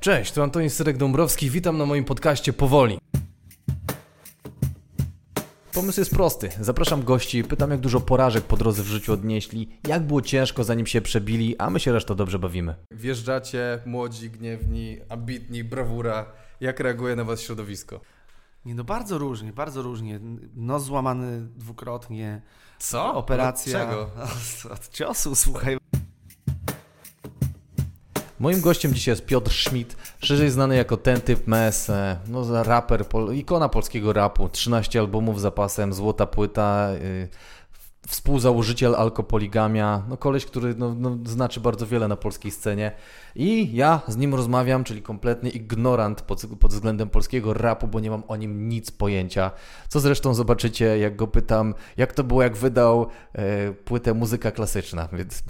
Cześć, tu Antoni Syrek-Dąbrowski, witam na moim podcaście Powoli. Pomysł jest prosty. Zapraszam gości, pytam jak dużo porażek po drodze w życiu odnieśli, jak było ciężko zanim się przebili, a my się resztą dobrze bawimy. Wjeżdżacie młodzi, gniewni, ambitni, brawura. Jak reaguje na was środowisko? Nie, no bardzo różnie, bardzo różnie. Nos złamany dwukrotnie. Co? Operacja. Od czego? Od, od ciosu, słuchaj. Moim gościem dzisiaj jest Piotr Schmidt, szerzej znany jako ten typ mes, no raper, pol, ikona polskiego rapu, 13 albumów zapasem, złota płyta, yy, współzałożyciel Alkopoligamia, no koleś, który no, no, znaczy bardzo wiele na polskiej scenie i ja z nim rozmawiam, czyli kompletny ignorant pod, pod względem polskiego rapu, bo nie mam o nim nic pojęcia, co zresztą zobaczycie, jak go pytam, jak to było, jak wydał e, płytę muzyka klasyczna, więc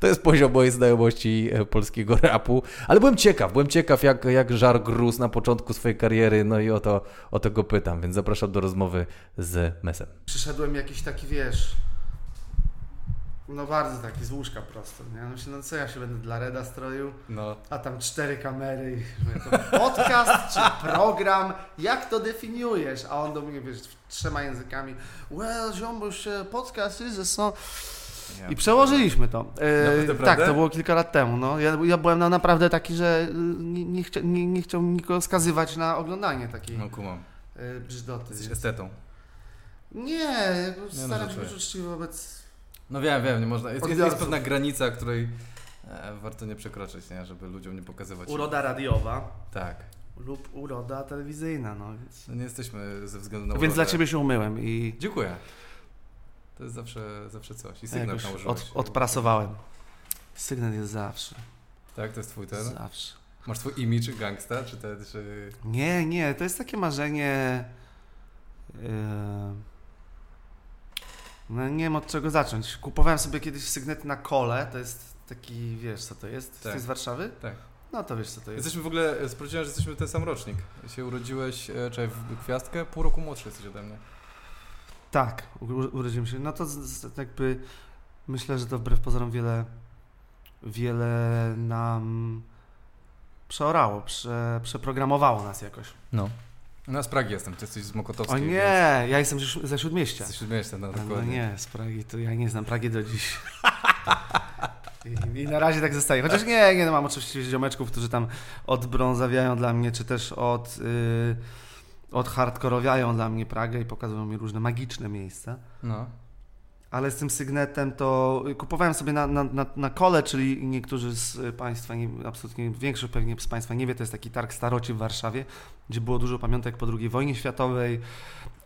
to jest poziom mojej znajomości e, polskiego rapu, ale byłem ciekaw, byłem ciekaw, jak, jak żar gruz na początku swojej kariery, no i o to, o to go pytam, więc zapraszam do rozmowy z Mesem. Przyszedłem jakiś taki, wiesz, no bardzo taki z łóżka prosto, nie? Myślę, no co ja się będę dla Reda stroił, No. a tam cztery kamery i mówię, to podcast czy program, jak to definiujesz? A on do mnie, wiesz, trzema językami, well, ziomuś, e, podcast is a song. I przełożyliśmy to. E, tak, to było kilka lat temu. No. Ja, ja byłem na, naprawdę taki, że y, nie, nie, chcia, nie, nie chciał nikogo skazywać na oglądanie takiej No kumam. e, brzdoty. Jesteś estetą. Nie, no, staram się być uczciwy wobec... No wiem, wiem, nie można. Jest, jest, pewna granica, której e, warto nie przekroczyć, nie? Żeby ludziom nie pokazywać. Uroda radiowa Tak. lub uroda telewizyjna, no więc... No nie jesteśmy ze względu na Więc dla urodę. Ciebie się umyłem i Dziękuję. To jest zawsze, zawsze coś. I sygnał jakoś nałożyłeś. od, odprasowałem. Sygnet jest zawsze, Tak, to jest twój ten? zawsze. Masz twój image gangsta, czy ten, czy... Nie, nie, to jest takie marzenie... Yy... No nie wiem od czego zacząć. Kupowałem sobie kiedyś sygnet na kole, to jest taki, wiesz co to jest? Tak. Ty z Warszawy? Tak. No to wiesz co to jest. Jesteśmy w ogóle, sprawdziłem, że jesteśmy ten sam rocznik. Się urodziłeś, e, czekaj, w gwiazdkę, pół roku młodszy jesteś ode mnie. Tak, u- urodziłem się. No to z, z, jakby myślę, że to wbrew pozorom wiele, wiele nam przeorało, prze, przeprogramowało nas jakoś. No. No z Pragi jestem, ty jesteś z O Mokotowskiej. nie, ja jestem ze, ze Śródmieścia. Jesteś śródmieścia, no No dokładnie. nie, z Pragi to ja nie znam Pragi do dziś. I, I na razie tak zostaje. Chociaż nie, nie no, mam oczywiście ziomeczków, którzy tam odbrązawiają dla mnie, czy też od, yy, odhardkorowiają dla mnie Pragę i pokazują mi różne magiczne miejsca. No. Ale z tym sygnetem to kupowałem sobie na, na, na, na kole, czyli niektórzy z Państwa, nie, absolutnie większość pewnie z Państwa nie wie, to jest taki targ staroci w Warszawie, gdzie było dużo pamiątek po II wojnie światowej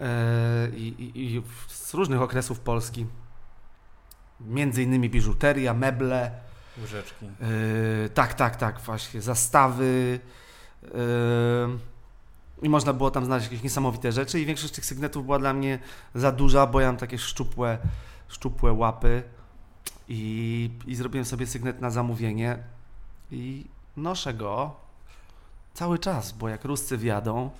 e, i, i, z różnych okresów Polski. Między innymi biżuteria, meble, Łyżeczki. e, tak, tak, tak, właśnie, zastawy. e, I można było tam znaleźć jakieś niesamowite rzeczy i większość tych sygnetów była dla mnie za duża, bo ja mam takie szczupłe, szczupłe łapy i, i zrobiłem sobie sygnet na zamówienie i noszę go cały czas, bo jak Ruscy wjadą,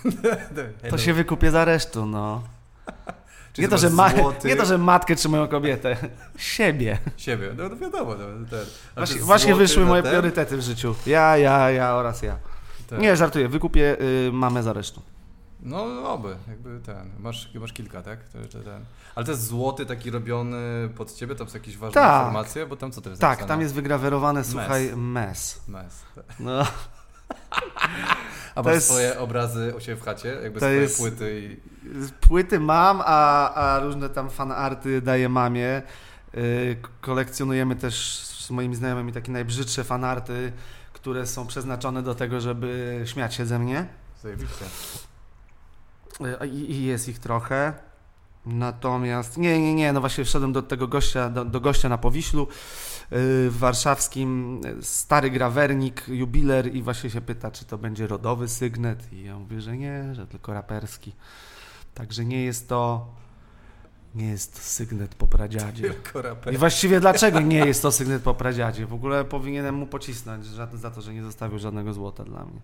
to się wykupię za resztę, no. Nie to, że ma, nie to, że matkę czy moją kobietę, siebie. Siebie, no to wiadomo. No, ten. Właśnie, właśnie wyszły moje ten? priorytety w życiu. Ja, ja, ja oraz ja. Tak. Nie, żartuję, wykupię y, mamę za resztą. No oby, jakby ten. Masz, masz kilka, tak? To, to, ten. Ale to jest złoty taki robiony pod ciebie, tam są jakieś ważne Tak. informacje, bo tam co to jest Tak, napisane? tam jest wygrawerowane, słuchaj, mes. Mes. No, A masz jest- swoje obrazy u siebie w chacie? Jakby swoje jest- płyty i... płyty mam, a, a różne tam fanarty daję mamie. Y, kolekcjonujemy też z moimi znajomymi takie najbrzydsze fanarty, które są przeznaczone do tego, żeby śmiać się ze mnie. Zajebiście. Y, I, i jest ich trochę. Natomiast nie, nie, nie, no właśnie wszedłem do tego gościa, do, do gościa na Powiślu yy, w warszawskim, y, stary grawernik, jubiler i właśnie się pyta, czy to będzie rodowy sygnet i ja mówię, że nie, że tylko raperski. Także nie jest to, nie jest sygnet po pradziadzie. Tylko. I właściwie dlaczego nie jest to sygnet po pradziadzie? W ogóle powinienem mu pocisnąć za, za to, że nie zostawił żadnego złota dla mnie.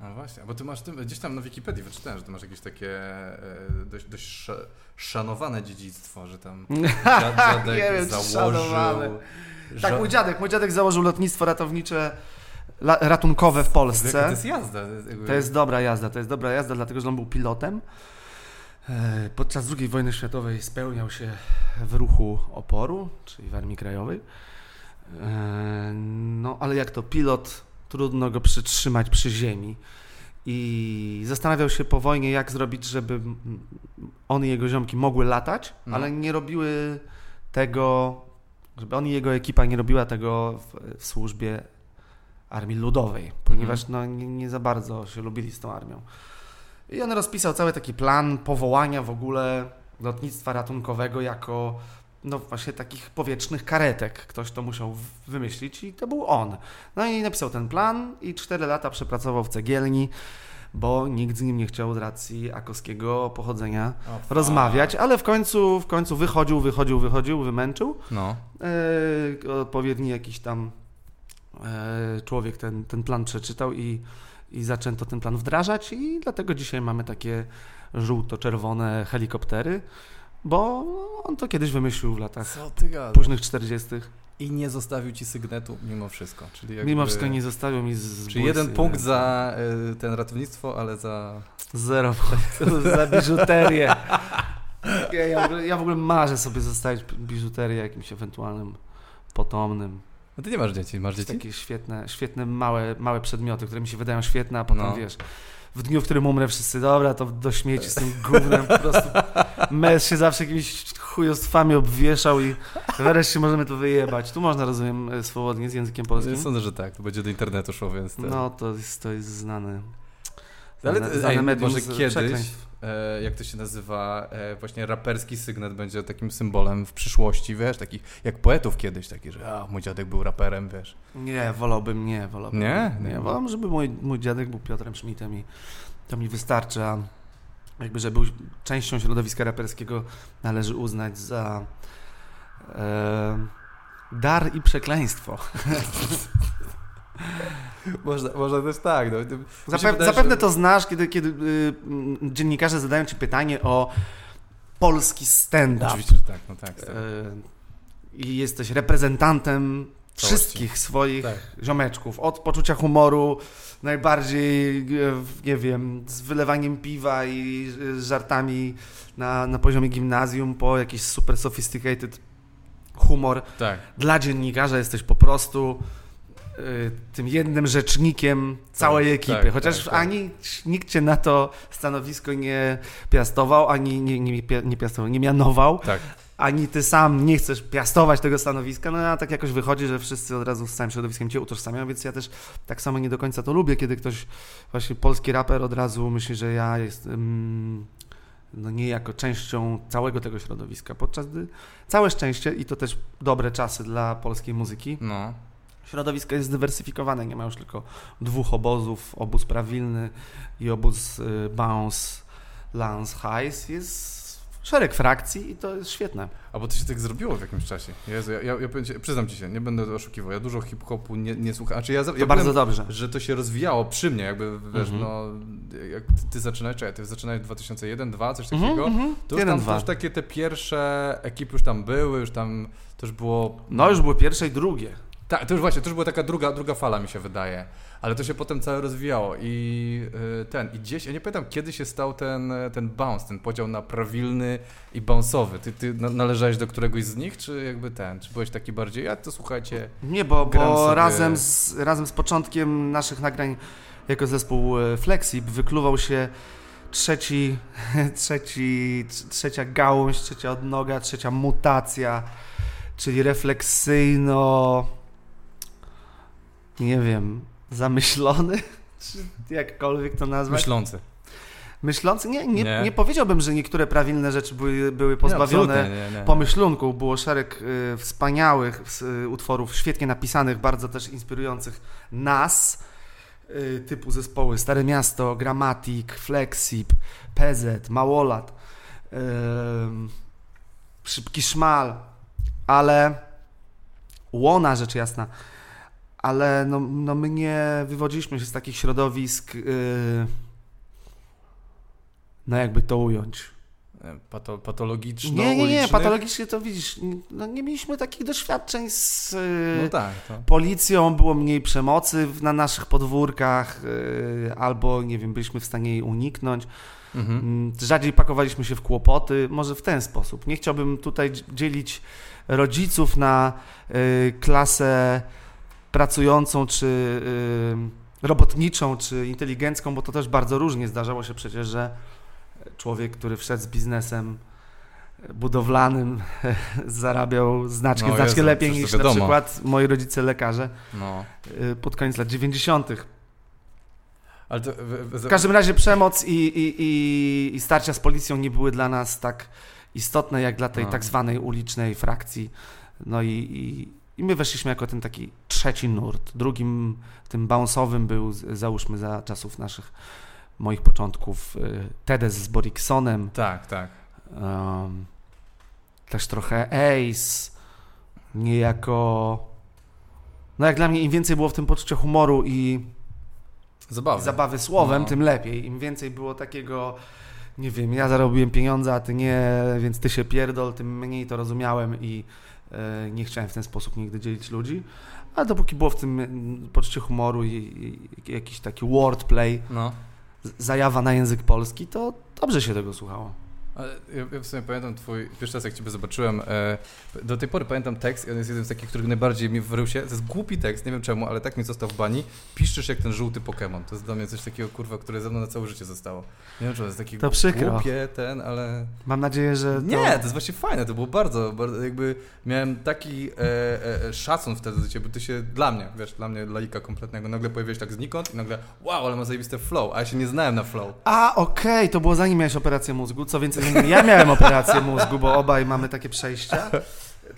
No właśnie, bo ty masz tym, gdzieś tam na Wikipedii wyczytałem, że ty masz jakieś takie e, dość, dość sz, szanowane dziedzictwo, że tam dziad, dziadek Nie wiem, założył... szanowane. Tak, mój dziadek. Mój dziadek założył lotnictwo ratownicze la, ratunkowe w Polsce. To jest jazda. To jest, jakby... To jest dobra jazda, to jest dobra jazda, dlatego że on był pilotem. E, Podczas II wojny światowej spełniał się w ruchu oporu, czyli w Armii Krajowej. E, No, ale jak to pilot, trudno go przytrzymać przy ziemi. I zastanawiał się po wojnie, jak zrobić, żeby on i jego ziomki mogły latać, No. ale nie robiły tego, żeby on i jego ekipa nie robiła tego w, w służbie Armii Ludowej, ponieważ no, nie, nie za bardzo się lubili z tą armią. I on rozpisał cały taki plan powołania w ogóle lotnictwa ratunkowego jako no właśnie takich powietrznych karetek. Ktoś to musiał wymyślić i to był on. No i napisał ten plan i cztery lata przepracował w cegielni, bo nikt z nim nie chciał z racji akowskiego pochodzenia rozmawiać, ale w końcu, w końcu wychodził, wychodził, wychodził, wymęczył. No. E, odpowiedni jakiś tam e, człowiek ten, ten plan przeczytał i, i zaczęto ten plan wdrażać i dlatego dzisiaj mamy takie żółto-czerwone helikoptery, bo on to kiedyś wymyślił w latach Co ty gadasz? późnych 40. I nie zostawił ci sygnetu mimo wszystko. Czyli jakby... Mimo wszystko nie zostawił mi z, z Czyli jeden punkt nie? za y, ten ratownictwo, ale za... Zero punktów za biżuterię. Ja, ja, w ogóle, ja w ogóle marzę sobie zostawić biżuterię jakimś ewentualnym potomnym. No ty nie masz dzieci, masz dzieci? Takie świetne, świetne małe, małe przedmioty, które mi się wydają świetne, a potem No. wiesz, w dniu, w którym umrę wszyscy, dobra, to do śmieci z tym gównem, po prostu mes się zawsze jakimiś chujostwami obwieszał i wreszcie możemy to wyjebać. Tu można, rozumiem, e, swobodnie z językiem polskim. Sądzę, że tak. To będzie do internetu szło, więc... ten- No, to jest, to jest znany. Ale znane- ej, znane medium może kiedyś, przekleństw. E, jak to się nazywa, e, właśnie raperski sygnet będzie takim symbolem w przyszłości, wiesz, takich jak poetów kiedyś, taki, że a, mój dziadek był raperem, wiesz. Nie, wolałbym nie, wolałbym. Nie? Nie, Nie. wolałbym, żeby mój, mój dziadek był Piotrem Schmidtem i to mi wystarczy, a jakby, że był częścią środowiska raperskiego należy uznać za e, dar i przekleństwo. Można, można też tak, no. Mi się Zape wydaje, zapewne że- to znasz, kiedy, kiedy y, mm, dziennikarze zadają ci pytanie o polski stand-up. Oczywiście, że tak, no tak. tak. E, I jesteś reprezentantem Całości. wszystkich swoich Tak. ziomeczków. Od poczucia humoru, najbardziej, e, nie wiem, z wylewaniem piwa i żartami na, na poziomie gimnazjum, po jakiś super sophisticated humor. tak. Dla dziennikarza jesteś po prostu tym jednym rzecznikiem całej ekipy. tak, Chociaż tak, tak. ani nikt cię na to stanowisko nie piastował, ani nie, nie, nie piastował, nie mianował Tak. ani ty sam nie chcesz piastować tego stanowiska, no a tak jakoś wychodzi, że wszyscy od razu z całym środowiskiem cię utożsamiają, więc ja też tak samo nie do końca to lubię, kiedy ktoś, właśnie polski raper od razu myśli, że ja jestem no nie jako częścią całego tego środowiska, podczas gdy całe szczęście i to też dobre czasy dla polskiej muzyki, No. Środowisko jest zdywersyfikowane, nie ma już tylko dwóch obozów, obóz prawilny i obóz y, Bounce, Lance Highs, jest szereg frakcji i to jest świetne. A bo to się tak zrobiło w jakimś czasie. Jezu, ja, ja, ja przyznam ci się, nie będę oszukiwał, ja dużo hip-hopu nie, nie słucham. Znaczy ja, To ja bardzo byłem, dobrze. że to się rozwijało przy mnie, jakby, wiesz, Mhm. no, jak ty, zaczynałeś, czekaj, ty zaczynałeś w 2001, 2002, coś takiego, Mhm, to już Jeden, tam to już takie te pierwsze ekipy już tam były, już tam, to już było... No już były pierwsze i drugie. Tak, to już właśnie, to już była taka druga, druga fala mi się wydaje, ale to się potem całe rozwijało i y, ten, i gdzieś, ja nie pamiętam kiedy się stał ten, ten bounce, ten podział na prawilny i bounce'owy. Ty, ty na- należałeś do któregoś z nich, czy jakby ten, czy byłeś taki bardziej, ja to słuchajcie, Nie, bo, bo sobie- razem, z, razem z początkiem naszych nagrań jako zespół e, Flexip wykluwał się trzeci, trzeci, tr- trzecia gałąź, trzecia odnoga, trzecia mutacja, czyli refleksyjno, nie wiem, zamyślony, czy jakkolwiek to nazwać. myślący. Myślący? Nie, nie, Nie. nie powiedziałbym, że niektóre prawilne rzeczy były, były pozbawione nie, nie. pomyślunku. Było szereg y, wspaniałych y, utworów, świetnie napisanych, bardzo też inspirujących nas, y, typu zespoły Stare Miasto, Gramatik, Flexip, PZ, Małolat, y, Szybki Szmal, ale Łona, rzecz jasna, ale no, no my nie wywodziliśmy się z takich środowisk, y, no jakby to ująć. Yy, pato, patologiczno Nie, nie, nie, patologicznie to widzisz, no nie mieliśmy takich doświadczeń z y, No tak, to. policją, było mniej przemocy na naszych podwórkach, y, albo nie wiem, byliśmy w stanie jej uniknąć. Mhm. Mm, Rzadziej pakowaliśmy się w kłopoty, może w ten sposób. Nie chciałbym tutaj dz- dzielić rodziców na y, klasę pracującą, czy y, robotniczą, czy inteligencką, bo to też bardzo różnie zdarzało się przecież, że człowiek, który wszedł z biznesem budowlanym, zarabiał znacznie, No znacznie Jezu, lepiej niż na przykład moi rodzice lekarze No. y, pod koniec lat 90. Ale to, w, w, W każdym razie przemoc i, i, i, i starcia z policją nie były dla nas tak istotne jak dla tej No. tak zwanej ulicznej frakcji. No i, i, i my weszliśmy jako ten taki trzeci nurt. Drugim, tym bounce'owym był, załóżmy za czasów naszych, moich początków, y, Tedes z Boriksonem, tak, tak. um, też trochę Ace, niejako... No jak dla mnie im więcej było w tym poczucia humoru i Zabawy. zabawy słowem, No. tym lepiej. Im więcej było takiego, nie wiem, ja zarobiłem pieniądze, a ty nie, więc ty się pierdol, tym mniej to rozumiałem i nie chciałem w ten sposób nigdy dzielić ludzi. Ale dopóki było w tym mm, poczucie humoru i, i jakiś taki wordplay, No. zajawa na język polski, to dobrze się tego słuchało. Ja, ja w sumie pamiętam twój, pierwszy raz jak ciebie zobaczyłem, e, do tej pory pamiętam tekst i on jest jeden z takich, który najbardziej mi wrył się. To jest głupi tekst, nie wiem czemu, ale tak mi został w bani. Piszczysz jak ten żółty Pokémon. To jest dla mnie coś takiego, kurwa, które ze mną na całe życie zostało. Nie wiem, czy to jest taki To przykro. głupie ten, ale... Mam nadzieję, że to... Nie, to jest właśnie fajne, to było bardzo, bardzo jakby miałem taki e, e, e, szacun wtedy do ciebie, bo ty się dla mnie, wiesz, dla mnie laika kompletnego, nagle pojawiłeś tak znikąd i nagle wow, ale ma zajebiste flow, a ja się nie znałem na flow. A, okej, to było zanim miałeś operację mózgu. Co więcej, ja miałem operację mózgu, bo obaj mamy takie przejścia,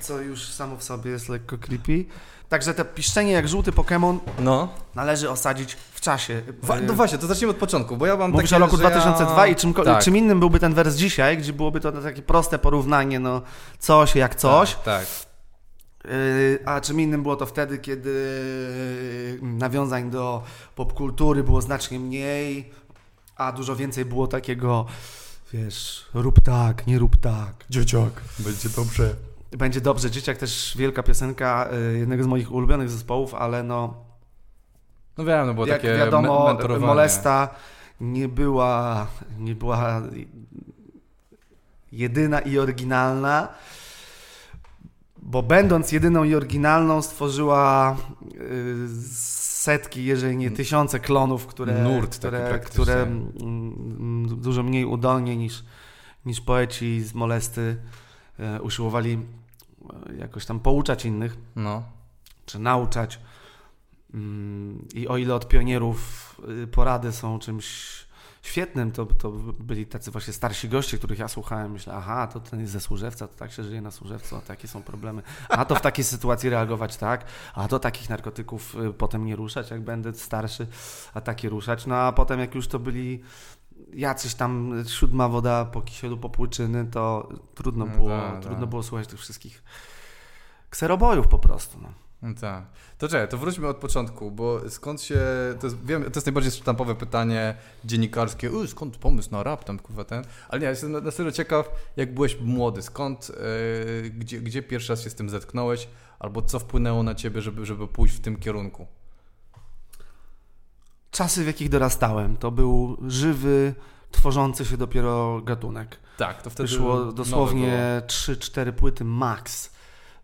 co już samo w sobie jest lekko creepy. Także te piszczenie jak żółty Pokémon No. należy osadzić w czasie. Wa- Y, no właśnie, to zacznijmy od początku, bo ja mam Mówisz takie, o roku że ja- 2002 i czym, tak, czym innym byłby ten wers dzisiaj, gdzie byłoby to takie proste porównanie, no coś jak coś. Tak, tak. Yy, A czym innym było to wtedy, kiedy nawiązań do popkultury było znacznie mniej, a dużo więcej było takiego, wiesz, rób tak, nie rób tak. Dzieciak, będzie dobrze. Będzie dobrze. Dzieciak też wielka piosenka yy, jednego z moich ulubionych zespołów, ale no, No wiem, no było jak takie wiadomo, me- mentorowanie. Molesta nie była, nie była jedyna i oryginalna, bo będąc jedyną i oryginalną stworzyła y, setki, jeżeli nie tysiące klonów, które, Nurt które, które mm, dużo mniej udolnie niż, niż poeci z Molesty y, usiłowali y, jakoś tam pouczać innych No. czy nauczać. Mm, I o ile od pionierów y, porady są czymś świetnym, to, to byli tacy właśnie starsi goście, których ja słuchałem. Myślę, aha, to ten jest ze Służewca, to tak się żyje na Służewcu, a takie są problemy. A to w takiej sytuacji reagować tak, a to takich narkotyków y, potem nie ruszać, jak będę starszy, a takie ruszać. No a potem jak już to byli jacyś tam siódma woda po kisielu popłyczyny, to trudno No było, tak, trudno tak. było słuchać tych wszystkich kserobojów po prostu. No. No tak. To czekaj, to wróćmy od początku, bo skąd się, to jest, wiem, to jest najbardziej sztampowe pytanie dziennikarskie, "U, skąd pomysł na rap tam, kurwa, ten, ale nie, ja jestem na, na serio ciekaw, jak byłeś młody, skąd, e, gdzie, gdzie pierwszy raz się z tym zetknąłeś, albo co wpłynęło na ciebie, żeby, żeby pójść w tym kierunku? Czasy, w jakich dorastałem, to był żywy, tworzący się dopiero gatunek. Tak, to wtedy Wyszło dosłownie 3-4 płyty max.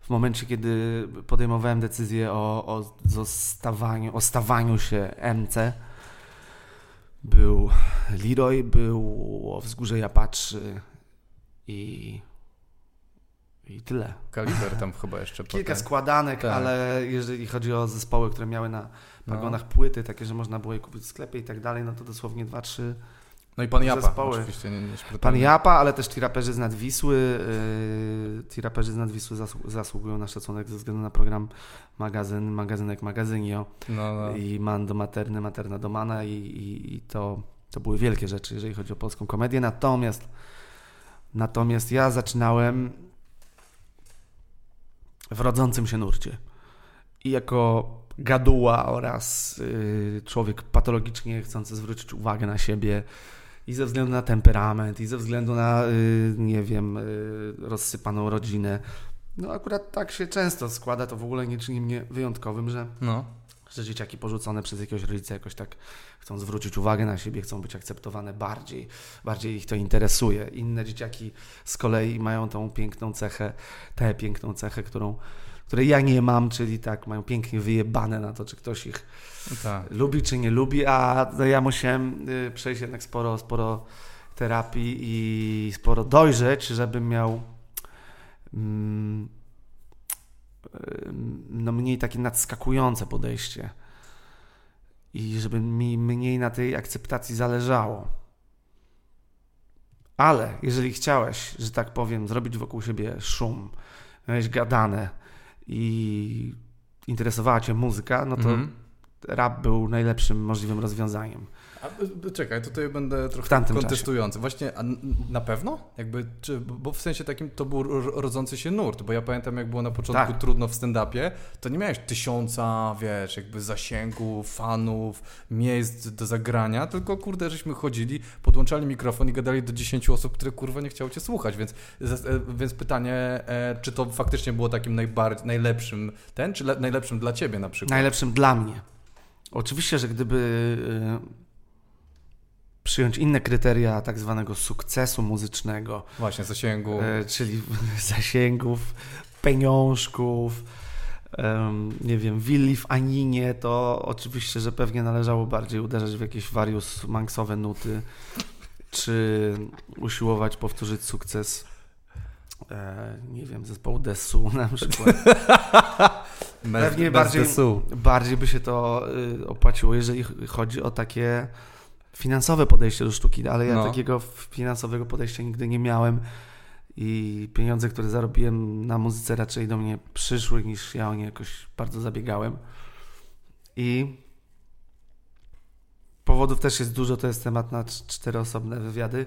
W momencie, kiedy podejmowałem decyzję o, o zostawaniu, o stawaniu się MC, był Leroy, był Wzgórze Japatrzy i, i tyle. było. Kaliber tam chyba jeszcze Kilka potem. składanek, Tak. ale jeżeli chodzi o zespoły, które miały na No. pagonach płyty, takie, że można było je kupić w sklepie i tak dalej, no to dosłownie dwa, trzy. No i pan Japa, zespoły. oczywiście. Nie, nie Pan Japa, ale też ci raperzy z Nadwisły. Yy, ci raperzy z Nadwisły zasłu- zasługują na szacunek ze względu na program magazyn, magazynek Magazynio No, no. i Mando Materny, Materna Domana i, i, i to, to były wielkie rzeczy, jeżeli chodzi o polską komedię. Natomiast natomiast ja zaczynałem w rodzącym się nurcie. I jako gaduła oraz yy, człowiek patologicznie chcący zwrócić uwagę na siebie I ze względu na temperament, i ze względu na, y, nie wiem, y, rozsypaną rodzinę. No akurat tak się często składa, to w ogóle nie czyni mnie wyjątkowym, że, No. że dzieciaki porzucone przez jakiegoś rodzica jakoś tak chcą zwrócić uwagę na siebie, chcą być akceptowane bardziej, bardziej ich to interesuje. Inne dzieciaki z kolei mają tą piękną cechę, tę piękną cechę, którą, której ja nie mam, czyli tak, mają pięknie wyjebane na to, czy ktoś ich Tak. lubi czy nie lubi, a no ja musiałem y, przejść jednak sporo, sporo terapii i sporo dojrzeć, żebym miał mm, ym, no mniej takie nadskakujące podejście i żeby mi mniej na tej akceptacji zależało. Ale jeżeli chciałeś, że tak powiem, zrobić wokół siebie szum, miałeś gadane i interesowała cię muzyka, no to Mhm. rap był najlepszym możliwym rozwiązaniem. A, czekaj, tutaj będę trochę kontestujący. Właśnie, a n- na pewno? Jakby, czy, bo w sensie takim to był ro- rodzący się nurt, bo ja pamiętam jak było na początku Tak. trudno w stand-upie, to nie miałeś tysiąca, wiesz, jakby zasięgu, fanów, miejsc do zagrania, tylko kurde, żeśmy chodzili, podłączali mikrofon i gadali do 10 osób, które kurwa nie chciało cię słuchać, więc, zas- e, więc pytanie, e, czy to faktycznie było takim najbardziej, najlepszym ten, czy le- najlepszym dla ciebie na przykład? Najlepszym dla mnie. Oczywiście, że gdyby przyjąć inne kryteria tak zwanego sukcesu muzycznego, Właśnie, zasięgu. e, czyli zasięgów, pieniążków, nie wiem, willi w Aninie, to oczywiście, że pewnie należało bardziej uderzać w jakieś warius manksowe nuty, czy usiłować powtórzyć sukces, e, nie wiem, zespołu Desu na przykład. Pewnie bardziej- bardziej by się to y, opłaciło, jeżeli ch- chodzi o takie finansowe podejście do sztuki, ale ja No. takiego finansowego podejścia nigdy nie miałem i pieniądze, które zarobiłem na muzyce raczej do mnie przyszły niż ja o nie jakoś bardzo zabiegałem. I powodów też jest dużo, to jest temat na cz- cztery osobne wywiady.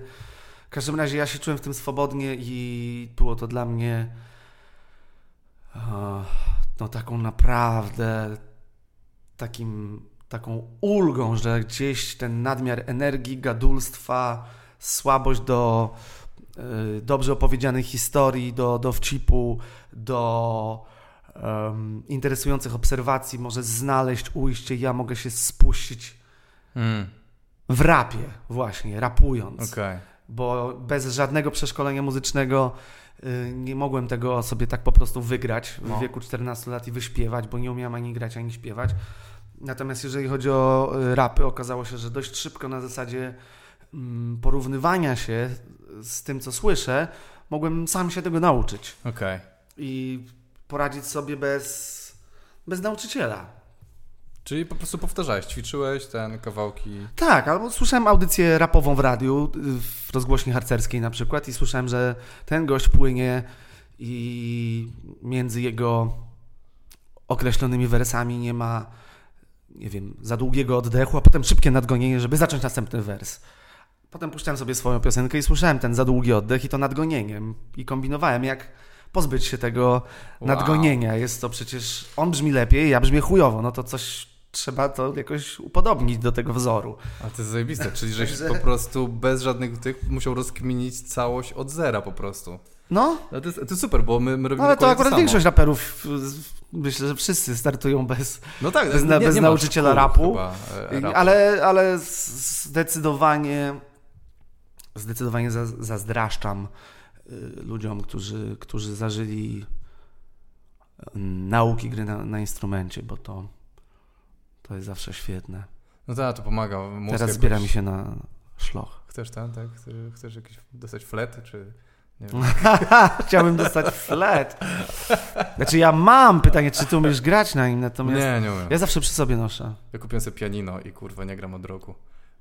W każdym razie ja się czułem w tym swobodnie i było to dla mnie e, no taką naprawdę takim, taką ulgą, że gdzieś ten nadmiar energii, gadulstwa, słabość do y, dobrze opowiedzianej historii, do dowcipu, do em, interesujących obserwacji może znaleźć ujście. Ja mogę się spuścić Mm, w rapie właśnie, rapując Okej. bo bez żadnego przeszkolenia muzycznego y, nie mogłem tego sobie tak po prostu wygrać w No. wieku 14 lat i wyśpiewać, bo nie umiałem ani grać, ani śpiewać. Natomiast jeżeli chodzi o y, rapy, okazało się, że dość szybko na zasadzie mm, porównywania się z tym, co słyszę, mogłem sam się tego nauczyć Okej. i poradzić sobie bez, bez nauczyciela. Czyli po prostu powtarzałeś, ćwiczyłeś ten kawałki. Tak, albo słyszałem audycję rapową w radiu, y, w rozgłośni harcerskiej na przykład i słyszałem, że ten gość płynie i między jego określonymi wersami nie ma, nie wiem, za długiego oddechu, a potem szybkie nadgonienie, żeby zacząć następny wers. Potem puszczałem sobie swoją piosenkę i słyszałem ten za długi oddech i to nadgonieniem i kombinowałem, jak pozbyć się tego Wow. nadgonienia. Jest to przecież, on brzmi lepiej, ja brzmię chujowo, no to coś trzeba to jakoś upodobnić do tego wzoru. A to jest zajebiste, czyli żeś po prostu bez żadnych tych musiał rozkminić całość od zera po prostu. No, No to, jest, to jest super, bo my, my robimy no ale to akurat samo. większość raperów, myślę, że wszyscy startują bez, No tak, bez nie, bez nie nauczyciela rapu. Chyba, e, rapu. ale, ale zdecydowanie zdecydowanie za- zazdraszczam y, ludziom, którzy, którzy zażyli y, nauki gry na, na instrumencie, bo to, to jest zawsze świetne. No tak, to pomaga. Teraz jakoś- zbiera mi się na szloch. Chcesz ten, tak? Chcesz, chcesz jakiś dostać flet, czy... Chciałbym dostać flet. Znaczy ja mam pytanie, czy ty umiesz grać na nim, natomiast Nie, nie umiem. ja zawsze przy sobie noszę. Ja kupiłem sobie pianino i kurwa nie gram od roku.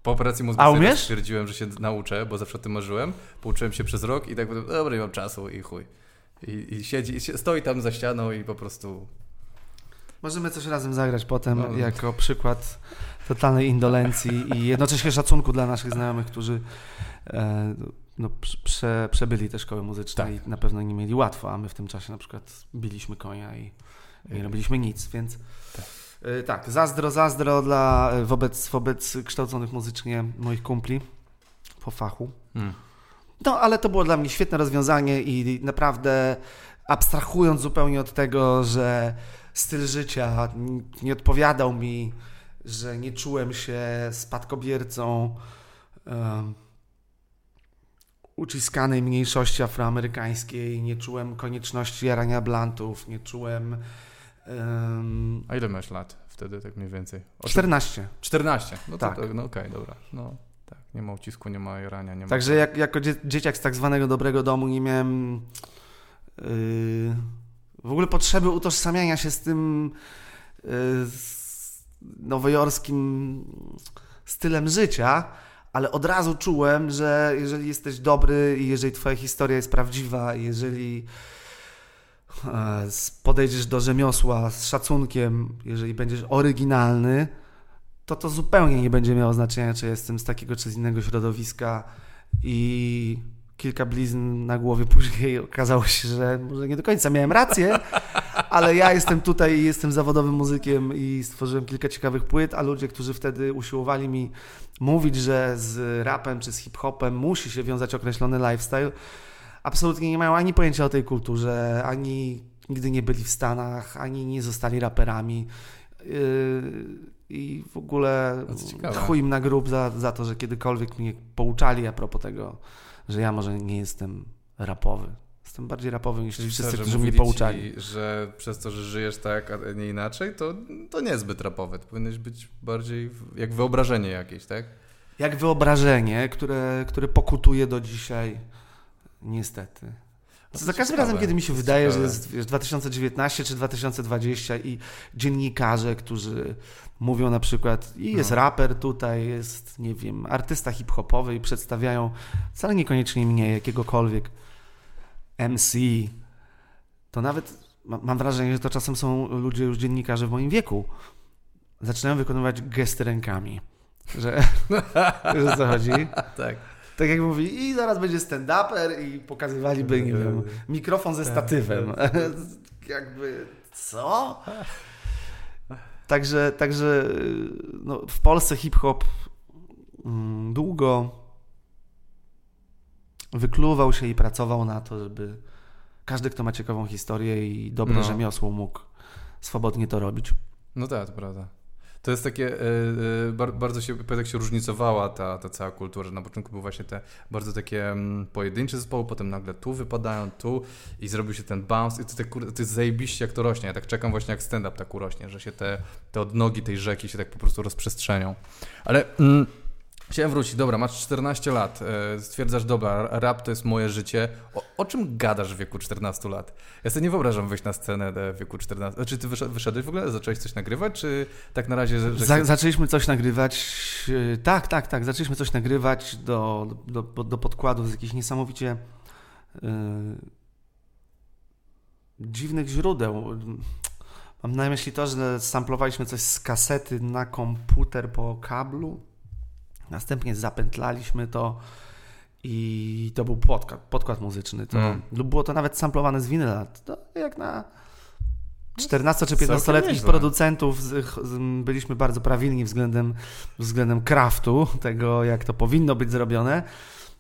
Po operacji mózgu stwierdziłem, że się nauczę, bo zawsze o tym marzyłem. Pouczyłem się przez rok i tak potem, dobra, nie mam czasu i chuj. I, i siedzi, i stoi tam za ścianą i po prostu... Możemy coś razem zagrać potem No. jako przykład totalnej indolencji i jednocześnie szacunku dla naszych znajomych, którzy e, no, prze, przebyli te szkoły muzyczne Tak. i na pewno nie mieli łatwo, a my w tym czasie na przykład biliśmy konia i, nie robiliśmy nic, więc Tak. e, tak, zazdro, zazdro dla, wobec, wobec kształconych muzycznie moich kumpli. po fachu. Mm. No, ale to było dla mnie świetne rozwiązanie i naprawdę abstrahując zupełnie od tego, że styl życia nie odpowiadał mi, że nie czułem się spadkobiercą um, uciskanej mniejszości afroamerykańskiej, nie czułem konieczności jarania blantów, nie czułem... Um, A ile masz lat wtedy, tak mniej więcej? O 14. 14, no tak. to no okej, okay, dobra. No, tak, nie ma ucisku, nie ma jarania, nie ma... Także jak, jako dzie dzieciak z tak zwanego dobrego domu nie miałem yy, w ogóle potrzeby utożsamiania się z tym yy, z nowojorskim stylem życia, ale od razu czułem, że jeżeli jesteś dobry i jeżeli twoja historia jest prawdziwa, jeżeli e, podejdziesz do rzemiosła z szacunkiem, jeżeli będziesz oryginalny, to to zupełnie nie będzie miało znaczenia, czy jestem z takiego czy z innego środowiska. I kilka blizn na głowie później okazało się, że może nie do końca miałem rację, ale ja jestem tutaj i jestem zawodowym muzykiem i stworzyłem kilka ciekawych płyt, a ludzie, którzy wtedy usiłowali mi mówić, że z rapem czy z hip-hopem musi się wiązać określony lifestyle, absolutnie nie mają ani pojęcia o tej kulturze, ani nigdy nie byli w Stanach, ani nie zostali raperami. Yy, I w ogóle chuj im na grób za, za to, że kiedykolwiek mnie pouczali a propos tego, że ja może nie jestem rapowy. Jestem bardziej rapowy niż Czyli wszyscy, którzy mnie pouczali. Ci, że przez to, że żyjesz tak, a nie inaczej, to, to nie jest zbyt rapowe. To powinieneś być bardziej jak wyobrażenie jakieś, tak? Jak wyobrażenie, które, które pokutuje do dzisiaj. Niestety. No za każdym razem, kiedy mi się wydaje, ciekawe. że jest wiesz, 2019 czy 2020 i dziennikarze, którzy mówią na przykład, i jest no. raper tutaj, jest, nie wiem, artysta hip-hopowy i przedstawiają wcale niekoniecznie mnie, jakiegokolwiek MC, to nawet mam wrażenie, że to czasem są ludzie już dziennikarze w moim wieku. Zaczynają wykonywać gesty rękami. Że, że co chodzi? tak. Tak jak mówi, i zaraz będzie stand-uper i pokazywaliby, nie wiem, mikrofon ze tak, statywem. Tak. Jakby, co? Także, także no, w Polsce hip-hop mm, długo wykluwał się i pracował na to, żeby każdy, kto ma ciekawą historię i dobre no. rzemiosło, mógł swobodnie to robić. No tak, to prawda. To jest takie, yy, bardzo się, jak się różnicowała ta, ta cała kultura. Na początku były właśnie te bardzo takie um, pojedyncze zespoły, potem nagle tu wypadają, tu i zrobił się ten bounce i to, te, to jest zajebiście jak to rośnie. Ja tak czekam właśnie jak stand-up tak urośnie, że się te, te odnogi tej rzeki się tak po prostu rozprzestrzenią. Ale... Mm, Chciałem wrócić, dobra, masz 14 lat, e, stwierdzasz, dobra, rap to jest moje życie. O, o, czym gadasz w wieku 14 lat? Ja sobie nie wyobrażam wyjść na scenę w wieku 14. Czy ty wyszedłeś w ogóle? Zacząłeś coś nagrywać, czy tak na razie... Że. Za, zaczęliśmy coś nagrywać, e, tak, tak, tak, zaczęliśmy coś nagrywać do, do, do, do podkładów z jakichś niesamowicie yy, dziwnych źródeł. Mam na myśli to, że samplowaliśmy coś z kasety na komputer po kablu Następnie zapętlaliśmy to i to był podkład, podkład muzyczny. To, mm. Lub było to nawet samplowane z winyla. To jak na 14 czy 15-letnich producentów z, z, byliśmy bardzo prawilni względem, względem kraftu, tego jak to powinno być zrobione.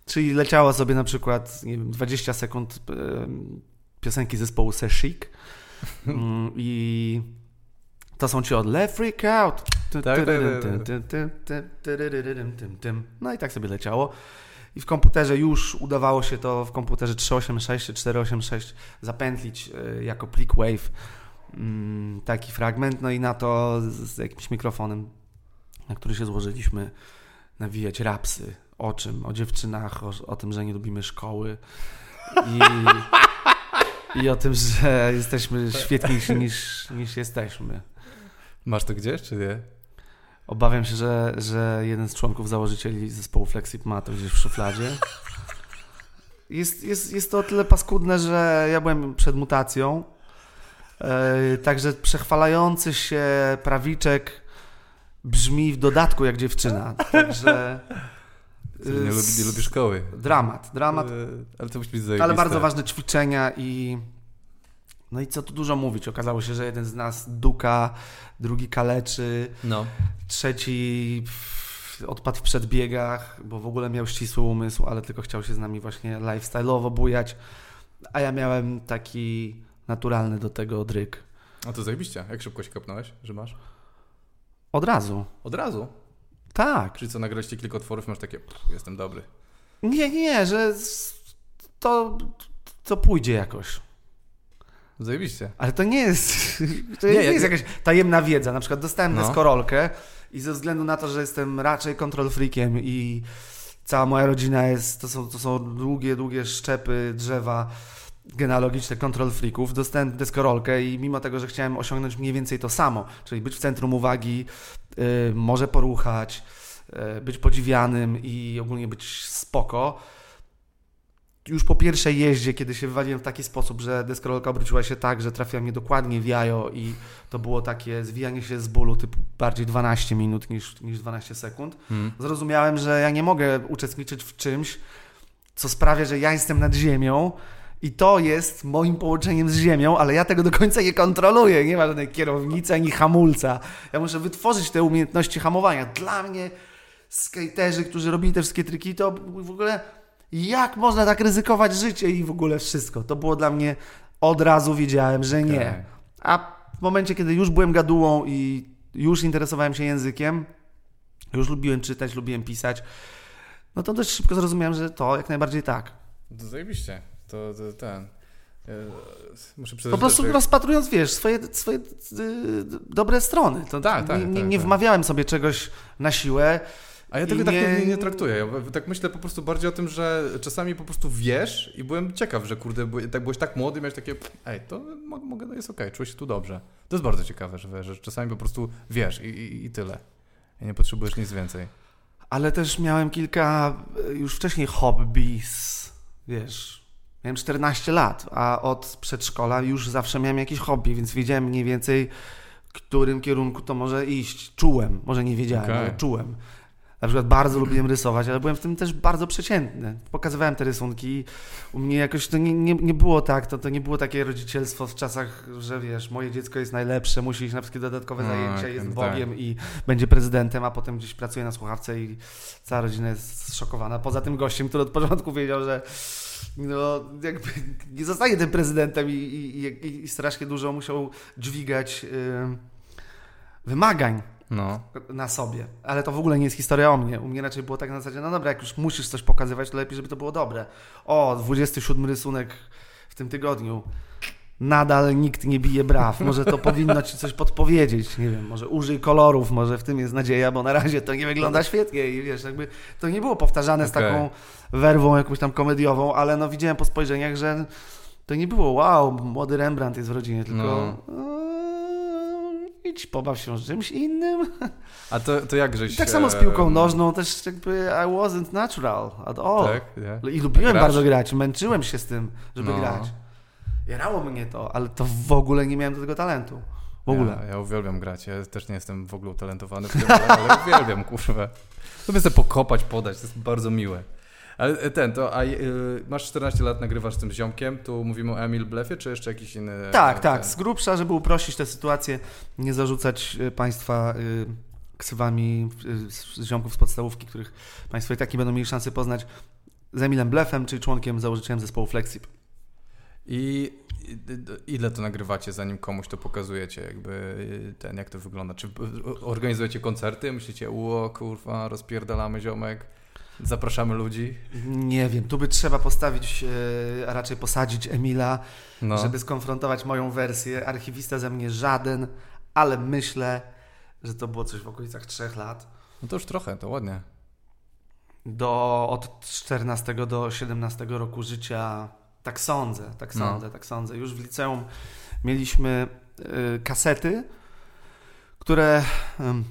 Czyli leciało sobie na przykład wiem, 20 sekund piosenki zespołu Se Chic i to są ci od Left Freak Out. No i tak sobie leciało. I w komputerze już udawało się to w komputerze 386 czy 486 zapętlić jako plik WAV taki fragment, no i na to z jakimś mikrofonem, na który się złożyliśmy, nawijać rapsy. O czym? O dziewczynach, o, o tym, że nie lubimy szkoły i, i o tym, że jesteśmy świetniejsi niż, niż jesteśmy. Masz to gdzieś, czy nie? Obawiam się, że, że jeden z członków założycieli zespołu Flexip ma to gdzieś w szufladzie. Jest, jest, jest to o tyle paskudne, że ja byłem przed mutacją. Yy, także przechwalający się prawiczek brzmi w dodatku jak dziewczyna. Także. nie, lubi, nie lubi szkoły. Dramat, dramat. Yy, ale to musi być Ale bardzo ważne ćwiczenia i no i co tu dużo mówić, okazało się, że jeden z nas duka, drugi kaleczy, no. trzeci odpadł w przedbiegach, bo w ogóle miał ścisły umysł, ale tylko chciał się z nami właśnie lifestyle'owo bujać, a ja miałem taki naturalny do tego dryk. A to zajebiście. Jak szybko się kopnąłeś, że masz? Od razu. Od razu. Tak. Czyli co, nagraliście kilka otworów masz takie, jestem dobry. Nie, nie, że to, to pójdzie jakoś. Zajebiście. Ale to nie jest, to Nie, nie, jest jakaś tajemna wiedza. Na przykład dostałem No. deskorolkę i ze względu na to, że jestem raczej control freakiem i cała moja rodzina jest, to są, to są długie, długie szczepy drzewa genealogiczne control freaków, dostałem deskorolkę i mimo tego, że chciałem osiągnąć mniej więcej to samo, czyli być w centrum uwagi, y, może poruchać, y, być podziwianym i ogólnie być spoko, już po pierwszej jeździe, kiedy się wywaliłem w taki sposób, że deskorolka obróciła się tak, że trafiła mnie dokładnie w jajo i to było takie zwijanie się z bólu typu bardziej 12 minut niż, niż 12 sekund, Hmm. zrozumiałem, że ja nie mogę uczestniczyć w czymś, co sprawia, że ja jestem nad ziemią i to jest moim połączeniem z ziemią, ale ja tego do końca nie kontroluję. Nie ma żadnej kierownicy ani hamulca. Ja muszę wytworzyć te umiejętności hamowania. Dla mnie skaterzy, którzy robili te wszystkie triki, to w ogóle jak można tak ryzykować życie i w ogóle wszystko. To było dla mnie od razu wiedziałem, że nie. A w momencie, kiedy już byłem gadułą i już interesowałem się językiem, już lubiłem czytać, lubiłem pisać, no to dość szybko zrozumiałem, że to jak najbardziej tak. To zajebiście. To, to ten... Muszę Po prostu że... rozpatrując, wiesz, swoje, swoje y, dobre strony. To Tak, tak, nie, nie, tak, nie tak. wmawiałem sobie czegoś na siłę. A ja tego tak nie- nie, traktuję. Ja tak myślę po prostu bardziej o tym, że czasami po prostu wiesz i byłem ciekaw, że kurde, tak byłeś tak młody, miałeś takie, ej, to mo- mogę, no jest okej, czuję się tu dobrze. To jest bardzo ciekawe, że, wiesz, że czasami po prostu wiesz i, i, i tyle. I nie potrzebujesz nic więcej. Ale też miałem kilka y, już wcześniej hobbies, wiesz. Miałem 14 lat, a od przedszkola już zawsze miałem jakieś hobby, więc wiedziałem mniej więcej, którym kierunku to może iść. Czułem, może nie wiedziałem, Okej. ale czułem. Na przykład bardzo lubiłem rysować, ale byłem w tym też bardzo przeciętny. Pokazywałem te rysunki. U mnie jakoś to nie, nie, nie było tak, to, to nie było takie rodzicielstwo w czasach, że wiesz, moje dziecko jest najlepsze, musi iść na wszystkie dodatkowe No, zajęcia, tak, jest tak. Bogiem i będzie prezydentem, a potem gdzieś pracuje na słuchawce i cała rodzina jest zszokowana. Poza tym gościem, który od początku wiedział, że no, jakby nie zostanie tym prezydentem i, i, i, i strasznie dużo musiał dźwigać ym, wymagań No. na sobie. Ale to w ogóle nie jest historia o mnie. U mnie raczej było tak na zasadzie, no dobra, jak już musisz coś pokazywać, to lepiej, żeby to było dobre. O, 27 rysunek w tym tygodniu. Nadal nikt nie bije braw. Może to powinno ci coś podpowiedzieć. Nie wiem, może użyj kolorów, może w tym jest nadzieja, bo na razie to nie wygląda świetnie i wiesz, jakby to nie było powtarzane z Okej. taką werwą jakąś tam komediową, ale no widziałem po spojrzeniach, że to nie było wow, młody Rembrandt jest w rodzinie, tylko eee, idź pobaw się z czymś innym. A to, to jak żeś... I tak samo z piłką nożną też jakby I wasn't natural at all. Tak, nie? I lubiłem Grasz? bardzo grać, męczyłem się z tym, żeby No. grać. Jarało mnie to, ale to w ogóle nie miałem do tego talentu. W ogóle. Ja, ja uwielbiam grać. Ja też nie jestem w ogóle utalentowany w tym, ale, ale uwielbiam, kurwa. Lubię sobie pokopać, podać, to jest bardzo miłe. Ale e, ten, to a, y, masz 14 lat, nagrywasz z tym ziomkiem, tu mówimy o Emil Blefie, czy jeszcze jakiś inny? Tak, e, tak, ten? z grubsza, żeby uprościć tę sytuację, nie zarzucać y, Państwa ksywami z ziomków z podstawówki, których Państwo i tak nie będą mieli szansy poznać, z Emilem Blefem, czyli członkiem, założycielem zespołu Flexip. I ile to nagrywacie, zanim komuś to pokazujecie, jakby ten, jak to wygląda? Czy organizujecie koncerty, myślicie, ło, kurwa, rozpierdalamy ziomek, zapraszamy ludzi? Nie wiem, tu by trzeba postawić, y, a raczej posadzić Emila, No. żeby skonfrontować moją wersję. Archiwista ze mnie żaden, ale myślę, że to było coś w okolicach trzech lat. No to już trochę, to ładnie. Do, od 14 do 17 roku życia, tak sądzę, tak No. sądzę, tak sądzę. Już w liceum mieliśmy y, kasety, które ym,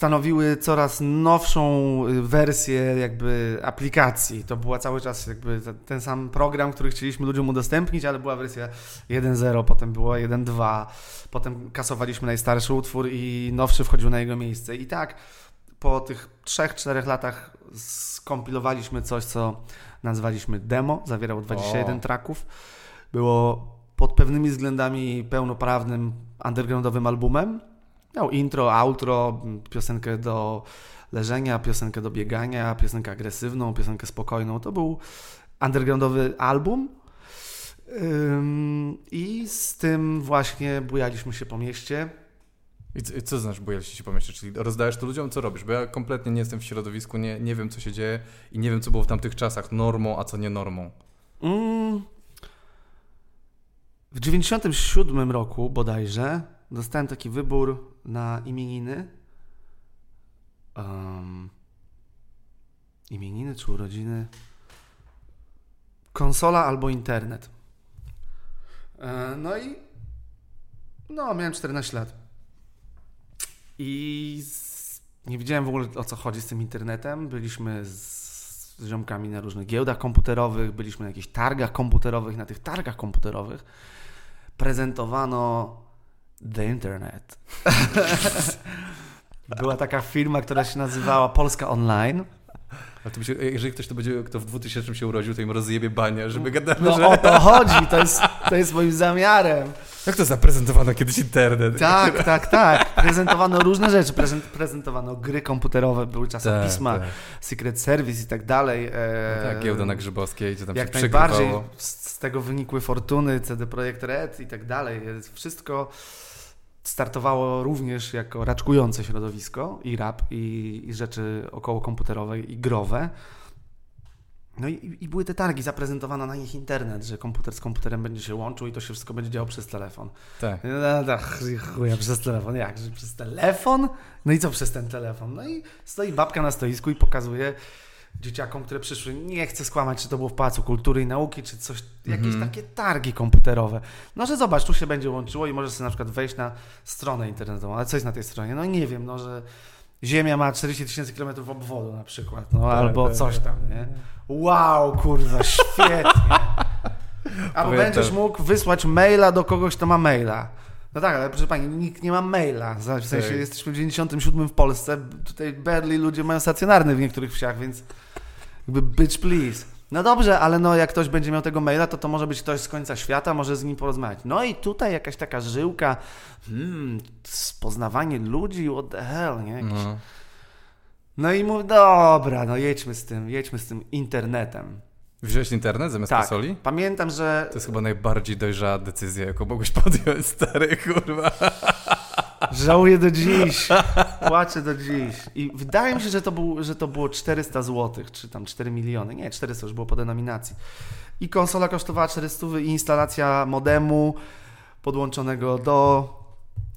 stanowiły coraz nowszą y, wersję jakby aplikacji. To była cały czas jakby te- ten sam program, który chcieliśmy ludziom udostępnić, ale była wersja 1.0, potem była 1.2, potem kasowaliśmy najstarszy utwór i nowszy wchodził na jego miejsce. I tak po tych 3-4 latach skompilowaliśmy coś, co nazwaliśmy demo, zawierało 21 O. tracków. Było pod pewnymi względami pełnoprawnym undergroundowym albumem, Miał intro, outro, piosenkę do leżenia, piosenkę do biegania, piosenkę agresywną, piosenkę spokojną. To był undergroundowy album. I z tym właśnie bujaliśmy się po mieście. I co, co znaczy bujaliście się po mieście? Czyli rozdajesz to ludziom, co robisz? Bo ja kompletnie nie jestem w środowisku, nie, nie wiem, co się dzieje i nie wiem, co było w tamtych czasach normą, a co nie normą. Mm. W 97 roku bodajże dostałem taki wybór na imieniny. Um, imieniny czy urodziny? Konsola albo internet. E, No i no, miałem 14 lat. I nie wiedziałem w ogóle o co chodzi z tym internetem. Byliśmy z, z ziomkami na różnych giełdach komputerowych, byliśmy na jakichś targach komputerowych. Na tych targach komputerowych prezentowano The Internet. Była taka firma, która się nazywała Polska Online. A to się, jeżeli ktoś to będzie, kto w 2000 się urodził, to im rozjebie banie, żeby gadali, No że... o to chodzi, to jest, to jest moim zamiarem. Jak to zaprezentowano kiedyś internet? Tak, tak, tak. Prezentowano różne rzeczy. Prezent, prezentowano gry komputerowe, były czasopisma, tak. Secret Service i tak dalej. No E, tak, giełda na Grzybowskiej, gdzie tam Jak się najbardziej. Z, z tego wynikły fortuny, CD Projekt Red i tak dalej. Wszystko startowało również jako raczkujące środowisko i rap, i, i rzeczy około komputerowe i growe. No i, i były te targi, zaprezentowano na nich internet, że komputer z komputerem będzie się łączył i to się wszystko będzie działo przez telefon. Tak. No tak, chuja, przez telefon. Jak, przez telefon? No i co przez ten telefon? No i stoi babka na stoisku i pokazuje dzieciakom, które przyszły, nie chcę skłamać, czy to było w Pałacu Kultury i Nauki, czy coś, jakieś Mhm. takie targi komputerowe. No, że zobacz, tu się będzie łączyło i możesz sobie na przykład wejść na stronę internetową. Ale co jest na tej stronie? No nie wiem, no, że Ziemia ma 40 tysięcy kilometrów obwodu na przykład, no albo tak, coś tam, nie? Wow, kurwa, świetnie. Albo będziesz mógł wysłać maila do kogoś, kto ma maila. No tak, ale proszę Pani, nikt nie ma maila. W sensie Tak. jesteśmy w 97 w Polsce, tutaj barely ludzie mają stacjonarny w niektórych wsiach, więc jakby bitch please. No dobrze, ale no jak ktoś będzie miał tego maila, to to może być ktoś z końca świata, może z nim porozmawiać. No i tutaj jakaś taka żyłka, hmm, poznawanie ludzi, what the hell, nie? Jakiś... No. No i mów, dobra, no jedźmy z tym, jedźmy z tym internetem. Wziąłeś internet zamiast Tak, konsoli? pamiętam, że To jest chyba najbardziej dojrzała decyzja, jaką mogłeś podjąć, stary, kurwa. Żałuję do dziś. Płaczę do dziś. I wydaje mi się, że to, był, że to było 400 zł, czy tam 4 miliony. Nie, 400 już było po denominacji. I konsola kosztowała 400 i instalacja modemu podłączonego do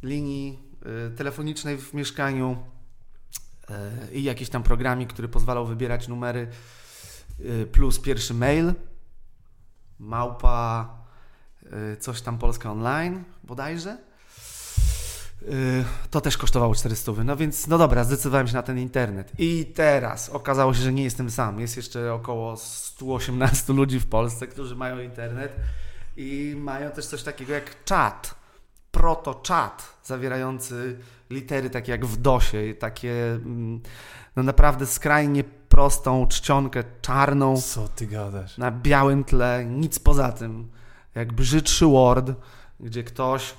linii y, telefonicznej w mieszkaniu y, i jakiś tam programik, który pozwalał wybierać numery plus pierwszy mail małpa y, coś tam Polska Online bodajże Y, to też kosztowało 400. No więc, no dobra, zdecydowałem się na ten internet. I teraz okazało się, że nie jestem sam. Jest jeszcze około 118 ludzi w Polsce, którzy mają internet i mają też coś takiego jak czat. Proto-czat, zawierający litery takie jak w DOSie, takie mm, no naprawdę skrajnie prostą czcionkę czarną Co ty gadasz? na białym tle, nic poza tym. Jak brzydszy Word, gdzie ktoś,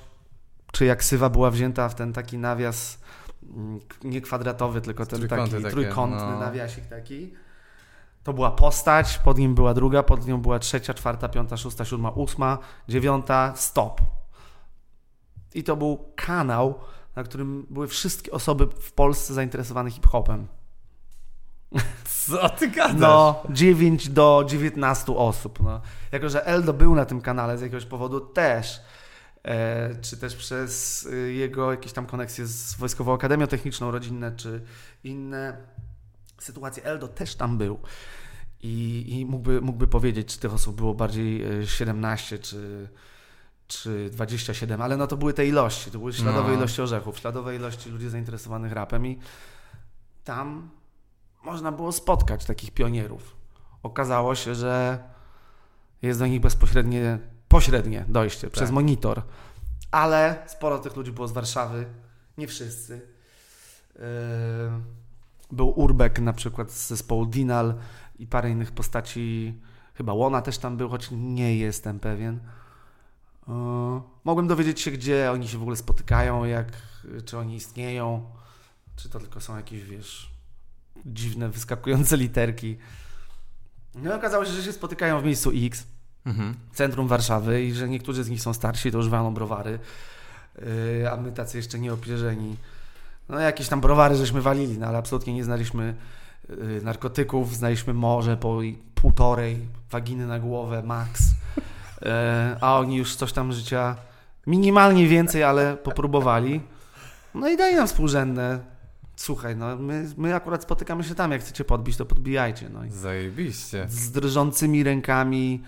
czy ksywa była wzięta w ten taki nawias, mm, nie kwadratowy, tylko ten taki takie, trójkątny no. nawiasik taki. To była postać, pod nim była druga, pod nią była trzecia, czwarta, piąta, szósta, siódma, ósma, dziewiąta, stop. I to był kanał, na którym były wszystkie osoby w Polsce zainteresowane hip-hopem. Co ty gadasz? No, 9 do 19 osób. No. Jako, że Eldo był na tym kanale z jakiegoś powodu też, e, czy też przez y, jego jakieś tam koneksje z Wojskową Akademią Techniczną, rodzinne, czy inne sytuacje, Eldo też tam był. I, i mógłby, mógłby powiedzieć, czy tych osób było bardziej e, 17, czy, czy 27, ale no to były te ilości, to były śladowe No. ilości orzechów, śladowe ilości ludzi zainteresowanych rapem i tam można było spotkać takich pionierów. Okazało się, że jest do nich bezpośrednie, pośrednie dojście przez monitor, ale sporo tych ludzi było z Warszawy, nie wszyscy. Yy, Był Urbek na przykład z zespołu Dinal i parę innych postaci, chyba Łona też tam był, choć nie jestem pewien. E, mogłem dowiedzieć się, gdzie oni się w ogóle spotykają, jak, czy oni istnieją, czy to tylko są jakieś, wiesz, dziwne, wyskakujące literki. No i okazało się, że się spotykają w miejscu X, Mhm. centrum Warszawy i że niektórzy z nich są starsi, to już walą browary, yy, a my tacy jeszcze nieopierzeni. No jakieś tam browary żeśmy walili, no ale absolutnie nie znaliśmy yy, narkotyków, znaliśmy morze po półtorej waginy na głowę max, yy, a oni już coś tam życia minimalnie więcej, ale popróbowali. No i dali nam współrzędne. Słuchaj, no my, my akurat spotykamy się tam, jak chcecie podbić, to podbijajcie. No i Zajebiście. z drżącymi rękami,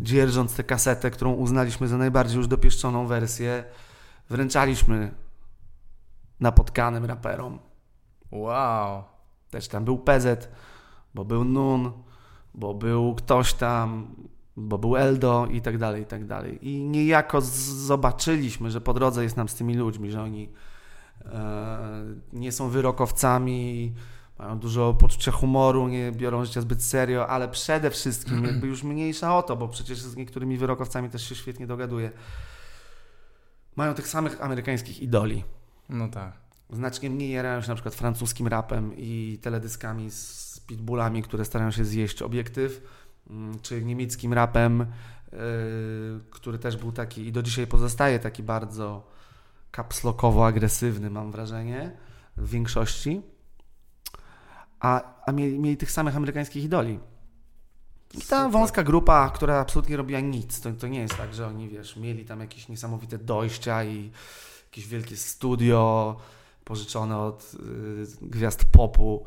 dzierżąc tę kasetę, którą uznaliśmy za najbardziej już dopieszczoną wersję, wręczaliśmy napotkanym raperom. Wow. Też tam był PZ, bo był Nun, bo był ktoś tam, bo był Eldo i tak dalej, i tak dalej. I niejako zobaczyliśmy, że po drodze jest nam z tymi ludźmi, że oni nie są wyrokowcami, mają dużo poczucia humoru, nie biorą życia zbyt serio, ale przede wszystkim jakby już mniejsza o to, bo przecież z niektórymi wyrokowcami też się świetnie dogaduje. Mają tych samych amerykańskich idoli No tak. znacznie mniej jarają się na przykład francuskim rapem i teledyskami z pitbullami, które starają się zjeść obiektyw, mm, czy niemieckim rapem, yy, który też był taki i do dzisiaj pozostaje taki bardzo kapslokowo agresywny, mam wrażenie, w większości. A, a mieli, mieli tych samych amerykańskich idoli. I ta Super. wąska grupa, która absolutnie robiła nic, to, to nie jest tak, że oni, wiesz, mieli tam jakieś niesamowite dojścia i jakieś wielkie studio pożyczone od y, gwiazd popu.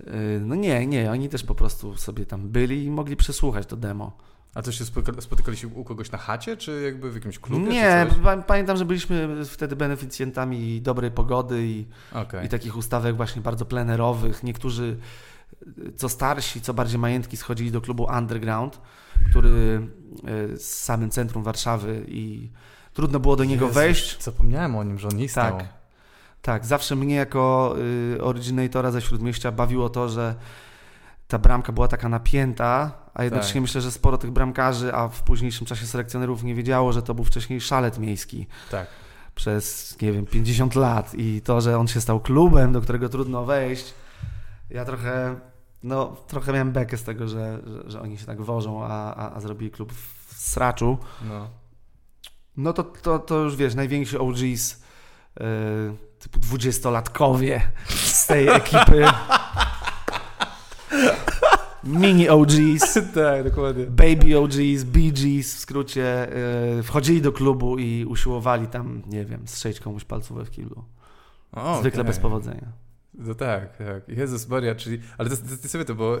Y, no nie, nie, oni też po prostu sobie tam byli i mogli przesłuchać to demo. A to się spotyka- spotykaliście u kogoś na chacie, czy jakby w jakimś klubie? nie, pamiętam, że byliśmy wtedy beneficjentami dobrej pogody i, Okej. i takich ustawek właśnie bardzo plenerowych. Niektórzy, co starsi, co bardziej majętki, schodzili do klubu Underground, który y, z samym centrum Warszawy i trudno było do niego Jezus, wejść. Zapomniałem o nim, że on istniał. Tak. Tak, zawsze mnie jako y, oryginatora ze Śródmieścia bawiło to, że ta bramka była taka napięta, a jednocześnie Tak. myślę, że sporo tych bramkarzy, a w późniejszym czasie selekcjonerów nie wiedziało, że to był wcześniej szalet miejski Tak. przez, nie wiem, 50 lat i to, że on się stał klubem, do którego trudno wejść, ja trochę, no, trochę miałem bekę z tego, że, że, że oni się tak wożą, a, a, a zrobili klub w sraczu. No. No to, to, to już wiesz, najwięksi OGs, yy, typu dwudziestolatkowie z tej ekipy. Mini OGs, tak, dokładnie. baby OGs, BGs w skrócie, yy, wchodzili do klubu i usiłowali tam, nie wiem, strzelić komuś palcówę w kiblu. O, Zwykle bez powodzenia. No tak, tak. Jezus Maria, czyli... Ale to, to, to sobie to, bo...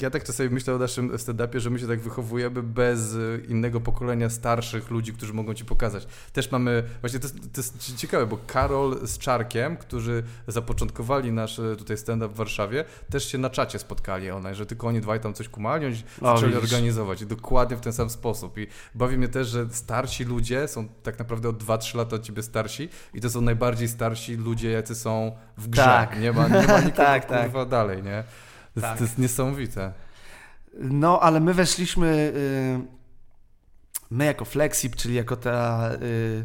ja tak czasami myślę o naszym stand-upie, że my się tak wychowujemy bez innego pokolenia starszych ludzi, którzy mogą ci pokazać. Też mamy, właśnie to, jest- to jest ciekawe, bo Karol z Czarkiem, którzy zapoczątkowali nasz e, tutaj stand-up w Warszawie, też się na czacie spotkali one, że tylko oni dwaj tam coś kumali, oni O, zaczęli widzisz. organizować i dokładnie w ten sam sposób. I bawi mnie też, że starsi ludzie są tak naprawdę o 2-3 lata od ciebie starsi i to są najbardziej starsi ludzie, jacy są w grze. Tak. Nie ma, nie ma nikogo Tak, tak. dalej, nie? To, jest- Tak. to jest niesamowite. No, ale my weszliśmy, yy, my jako Flexip, czyli jako ta, yy,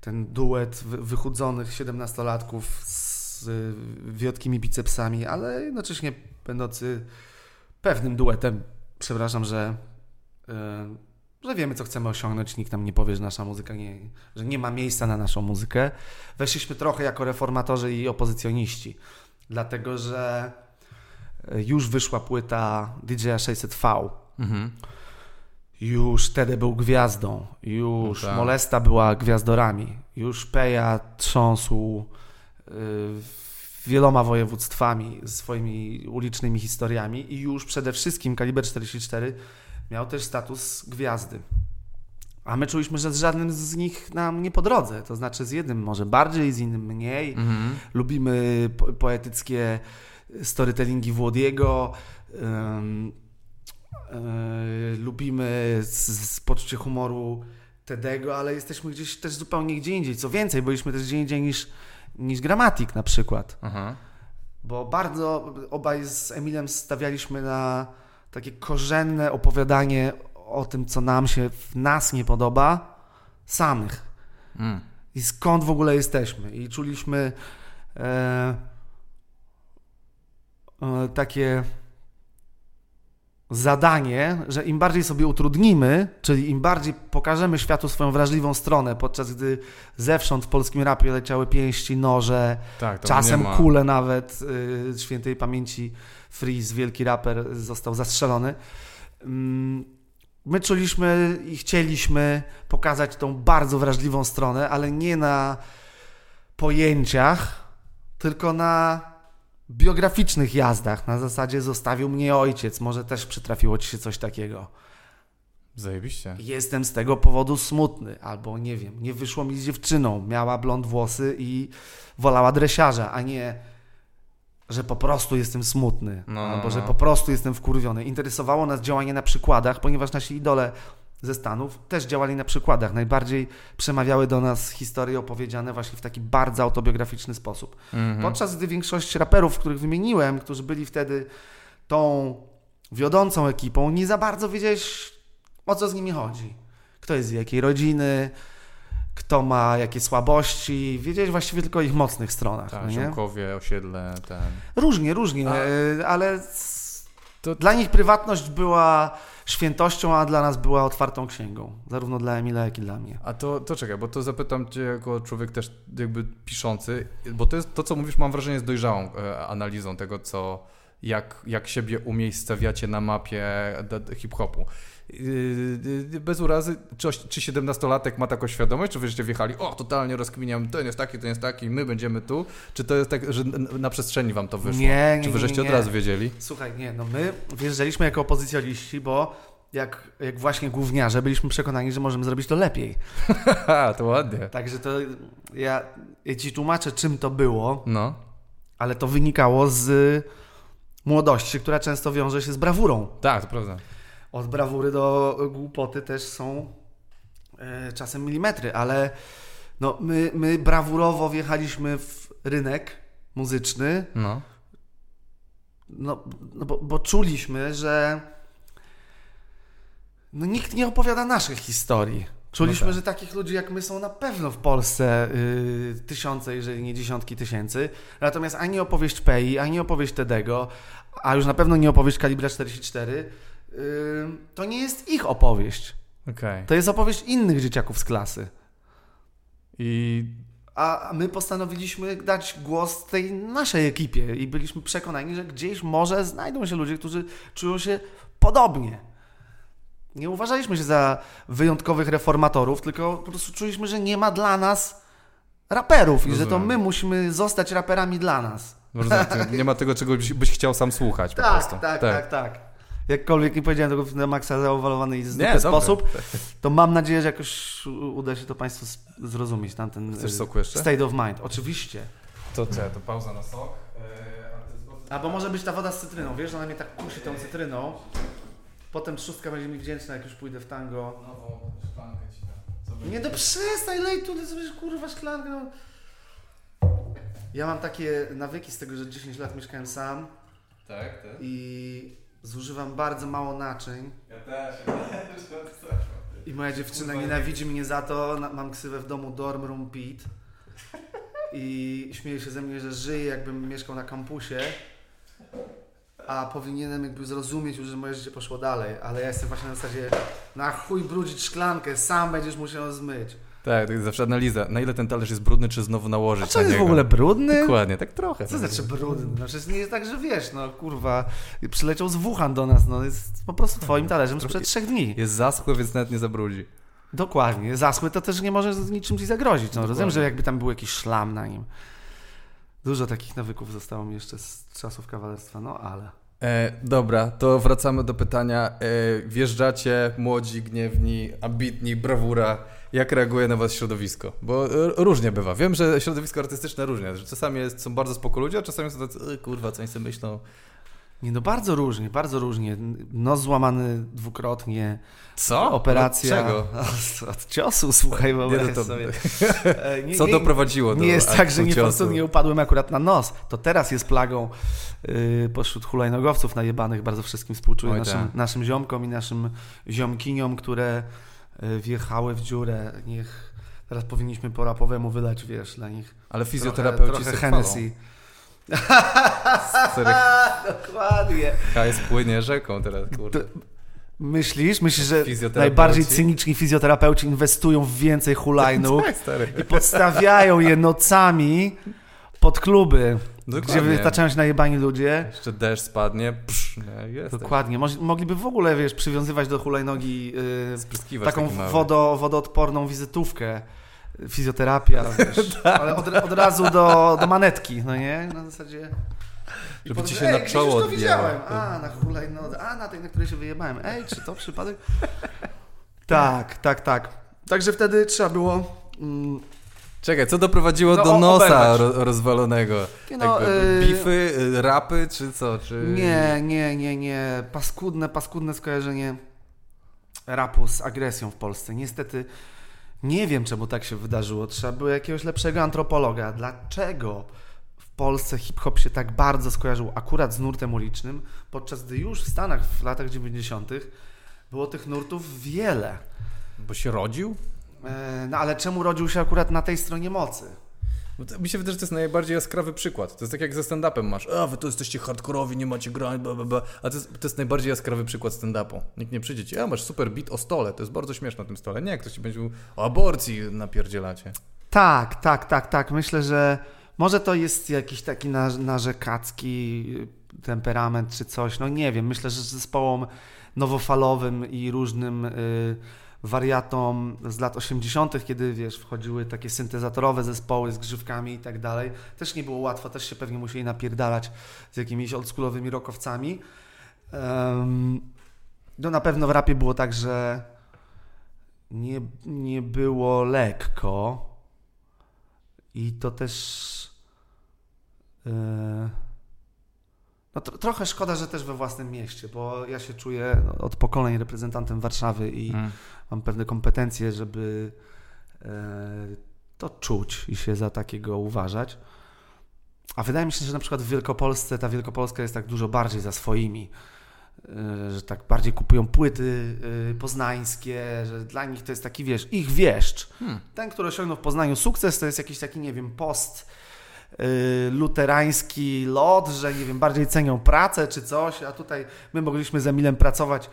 ten duet wy- wychudzonych 17-latków z yy, wiotkimi bicepsami, ale jednocześnie będący pewnym duetem. Przepraszam, że, że wiemy, co chcemy osiągnąć. Nikt nam nie powie, że nasza muzyka nie, że nie ma miejsca na naszą muzykę. Weszliśmy trochę jako reformatorzy i opozycjoniści, dlatego że już wyszła płyta DJ 600V. Mhm. Już Tede był gwiazdą, już No tak. Molesta była gwiazdorami, już Peja trząsł y, wieloma województwami, swoimi ulicznymi historiami i już przede wszystkim Kaliber 44 miał też status gwiazdy. A my czuliśmy, że z żadnym z nich nam nie po drodze. To znaczy z jednym może bardziej, z innym mniej. Mhm. Lubimy po poetyckie storytellingi Włodiego. yy, lubimy z, z poczucie humoru Tedego, ale jesteśmy gdzieś też zupełnie gdzie indziej. Co więcej, byliśmy też gdzie indziej niż, niż Gramatik na przykład. Aha. Bo bardzo obaj z Emilem stawialiśmy na takie korzenne opowiadanie o tym, co nam się w nas nie podoba, samych. Mm. I skąd w ogóle jesteśmy. I czuliśmy e, e, takie zadanie, że im bardziej sobie utrudnimy, czyli im bardziej pokażemy światu swoją wrażliwą stronę, podczas gdy zewsząd w polskim rapie leciały pięści, noże, Tak, czasem kule nawet, y, świętej pamięci Freeze, wielki raper, został zastrzelony. Mm, My czuliśmy i chcieliśmy pokazać tą bardzo wrażliwą stronę, ale nie na pojęciach, tylko na biograficznych jazdach. Na zasadzie zostawił mnie ojciec, może też przytrafiło ci się coś takiego. Zajebiście. Jestem z tego powodu smutny, albo nie wiem, nie wyszło mi z dziewczyną, miała blond włosy i wolała dresiarza, a nie, że po prostu jestem smutny, No, albo no, że no. po prostu jestem wkurwiony. Interesowało nas działanie na przykładach, ponieważ nasi idole ze Stanów też działali na przykładach. Najbardziej przemawiały do nas historie opowiedziane właśnie w taki bardzo autobiograficzny sposób. Mhm. Podczas gdy większość raperów, których wymieniłem, którzy byli wtedy tą wiodącą ekipą, nie za bardzo wiedziałeś, o co z nimi chodzi. Kto jest z jakiej rodziny, kto ma jakie słabości. Wiedziałeś właściwie tylko o ich mocnych stronach. Tak? Ziomkowie, osiedle, ten. Różnie, różnie, A- e, ale To- dla nich prywatność była świętością, a dla nas była otwartą księgą. Zarówno dla Emila, jak i dla mnie. A to, to czekaj, bo to zapytam Cię jako człowiek też jakby piszący, bo to jest to, co mówisz, mam wrażenie, jest dojrzałą e, analizą tego, co, jak, jak siebie umiejscawiacie na mapie hip-hopu. Yy, yy, Bez urazy, czy, czy 17-latek ma taką świadomość, czy wyście wjechali, o, totalnie rozkminiam, ten jest taki, ten jest taki, my będziemy tu, czy to jest tak, że na przestrzeni wam to wyszło? Nie, nie, czy wy nie, żeście nie. od razu wiedzieli? Słuchaj, nie, no my wjeżdżaliśmy jako opozycjoniści, bo jak, jak właśnie główniarze byliśmy przekonani, że możemy zrobić to lepiej. To ładnie. Także to ja, ja ci tłumaczę, czym to było, No, ale to wynikało z młodości, która często wiąże się z brawurą. tak, to prawda. Od brawury do głupoty też są e, czasem milimetry, ale no, my, my brawurowo wjechaliśmy w rynek muzyczny, No. no, no bo, bo czuliśmy, że no, nikt nie opowiada naszych historii. Czuliśmy, No tak. że takich ludzi jak my są na pewno w Polsce y, tysiące, jeżeli nie dziesiątki tysięcy. Natomiast ani opowieść Pei, ani opowieść Tedego, a już na pewno nie opowieść Kalibra 44, y, to nie jest ich opowieść. Okej. To jest opowieść innych dzieciaków z klasy. I A my postanowiliśmy dać głos tej naszej ekipie i byliśmy przekonani, że gdzieś może znajdą się ludzie, którzy czują się podobnie. Nie uważaliśmy się za wyjątkowych reformatorów, tylko po prostu czuliśmy, że nie ma dla nas raperów i że to Rozumiem. my musimy zostać raperami dla nas. Rozumiem, ty- nie ma tego, czego byś, byś chciał sam słuchać po Tak, prostu. tak, tak, tak. Jakkolwiek nie powiedziałem tego na maksa zaowalowany i w Nie, ten dobra. sposób, to mam nadzieję, że jakoś uda się to Państwu zrozumieć. Tamten Chcesz y, soku jeszcze? state of mind. Oczywiście. To co, to pauza na sok. Albo może być ta woda z cytryną, wiesz, ona mnie tak kusi tą cytryną. Potem trzustka będzie mi wdzięczna, jak już pójdę w tango. Nową szklankę ci dam. Nie, no przestań, lej tu, ty sobie kurwa szklankę. No. Ja mam takie nawyki z tego, że 10 lat mieszkałem sam Tak, tak. i zużywam bardzo mało naczyń. Ja też. I moja dziewczyna nienawidzi mnie za to. Mam ksywę w domu Dorm Room Pete. I śmieje się ze mnie, że żyję jakbym mieszkał na kampusie. A powinienem jakby zrozumieć już, że moje życie poszło dalej. Ale ja jestem właśnie na zasadzie na chuj brudzić szklankę, sam będziesz musiał ją zmyć. Tak, to jest zawsze analiza. Na ile ten talerz jest brudny, czy znowu nałożyć A co na jest w niego? ogóle brudny? Dokładnie, tak trochę. Co znaczy brudny? No przecież nie jest tak, że wiesz, no kurwa, przyleciał z Wuhan do nas, no jest po prostu twoim talerzem sprzed trzech dni. Jest zaschły, więc nawet nie zabrudzi. Dokładnie. Zaschły to też nie może niczym ci zagrozić. No, Dokładnie. rozumiem, że jakby tam był jakiś szlam na nim. Dużo takich nawyków zostało mi jeszcze z czasów kawalerstwa, no ale. E, dobra, to wracamy do pytania. E, wjeżdżacie, młodzi, gniewni, ambitni, brawura. Jak reaguje na was środowisko? Bo e, różnie bywa. Wiem, że środowisko artystyczne różnie. Że czasami jest, są bardzo spoko ludzie, a czasami są tacy, "E, kurwa, co oni sobie myślą. Nie no, bardzo różnie, bardzo różnie. Nos złamany dwukrotnie. Co? Operacja. Od czego? Od ciosu, słuchaj, wyobraź Nie, no to- sobie. E, nie- Co nie- doprowadziło do Nie jest tak, że niefortunnie upadłem akurat na nos. To teraz jest plagą yy, pośród hulajnogowców najebanych. Bardzo wszystkim współczuję Oj, naszym, tak. naszym ziomkom i naszym ziomkiniom, które y, wjechały w dziurę. Niech teraz powinniśmy po rapowemu wydać, wiesz, dla nich Ale trochę, fizjoterapeuci trochę se Hennessy. chwalą. Serio, Dokładnie. hajs płynie rzeką teraz, kurde. Myślisz? Myślisz, że najbardziej cyniczni fizjoterapeuci inwestują w więcej hulajnóg Tak, i podstawiają je nocami pod kluby, gdzie Dokładnie. wytaczają się najebani ludzie. Jeszcze deszcz spadnie, psz, nie, jest. Dokładnie. Mogliby w ogóle, wiesz, przywiązywać do hulajnogi yy, taką wodoodporną wizytówkę. Fizjoterapia, wiesz, Tak. ale od, od razu do, do manetki, no nie? Na zasadzie... I Żeby ci się Ej, na czoło to widziałem. A, na hulajnodze, a, na tej, na której się wyjebałem. Ej, czy to przypadek? tak, tak, tak. Także wtedy trzeba było... Mm, Czekaj, co doprowadziło No, do nosa ro, rozwalonego? No, Jakby y- bify, y, rapy, czy co? Czy... Nie, nie, nie, nie. Paskudne, paskudne skojarzenie rapu z agresją w Polsce. Niestety nie wiem, czemu tak się wydarzyło. Trzeba było jakiegoś lepszego antropologa. Dlaczego w Polsce hip-hop się tak bardzo skojarzył akurat z nurtem ulicznym, podczas gdy już w Stanach w latach 90. było tych nurtów wiele. Bo się rodził? E, No ale czemu rodził się akurat na tej stronie mocy? Mi się wydaje, że to jest najbardziej jaskrawy przykład. To jest tak jak ze stand-upem masz. A, wy to jesteście hardkorowi, nie macie grań, bla, bla, bla. A to jest, to jest najbardziej jaskrawy przykład stand-upu. Nikt nie przyjdzie ci, a masz super beat o stole, to jest bardzo śmieszne na tym stole. Nie, ktoś ci będzie mówił, o aborcji napierdzielacie. Tak, tak, tak, tak. Myślę, że może to jest jakiś taki na- narzekacki temperament czy coś. No nie wiem. Myślę, że zespołom nowofalowym i różnym y, wariatom z lat 80., kiedy wiesz, wchodziły takie syntezatorowe zespoły z grzywkami i tak dalej, też nie było łatwo, też się pewnie musieli napierdalać z jakimiś oldschoolowymi rockowcami. Em, no na pewno w rapie było tak, że nie, nie było lekko. I to też. e, No tro, trochę szkoda, że też we własnym mieście, bo ja się czuję od pokoleń reprezentantem Warszawy i Mm. Mam pewne kompetencje, żeby e, to czuć i się za takiego uważać. A wydaje mi się, że na przykład w Wielkopolsce ta Wielkopolska jest tak dużo bardziej za swoimi, e, że tak bardziej kupują płyty e, poznańskie, że dla nich to jest taki, wiesz, ich wieszcz. Hmm. Ten, który osiągnął w Poznaniu sukces, to jest jakiś taki, nie wiem, post luterański lot, że nie wiem, bardziej cenią pracę czy coś, a tutaj my mogliśmy z Emilem pracować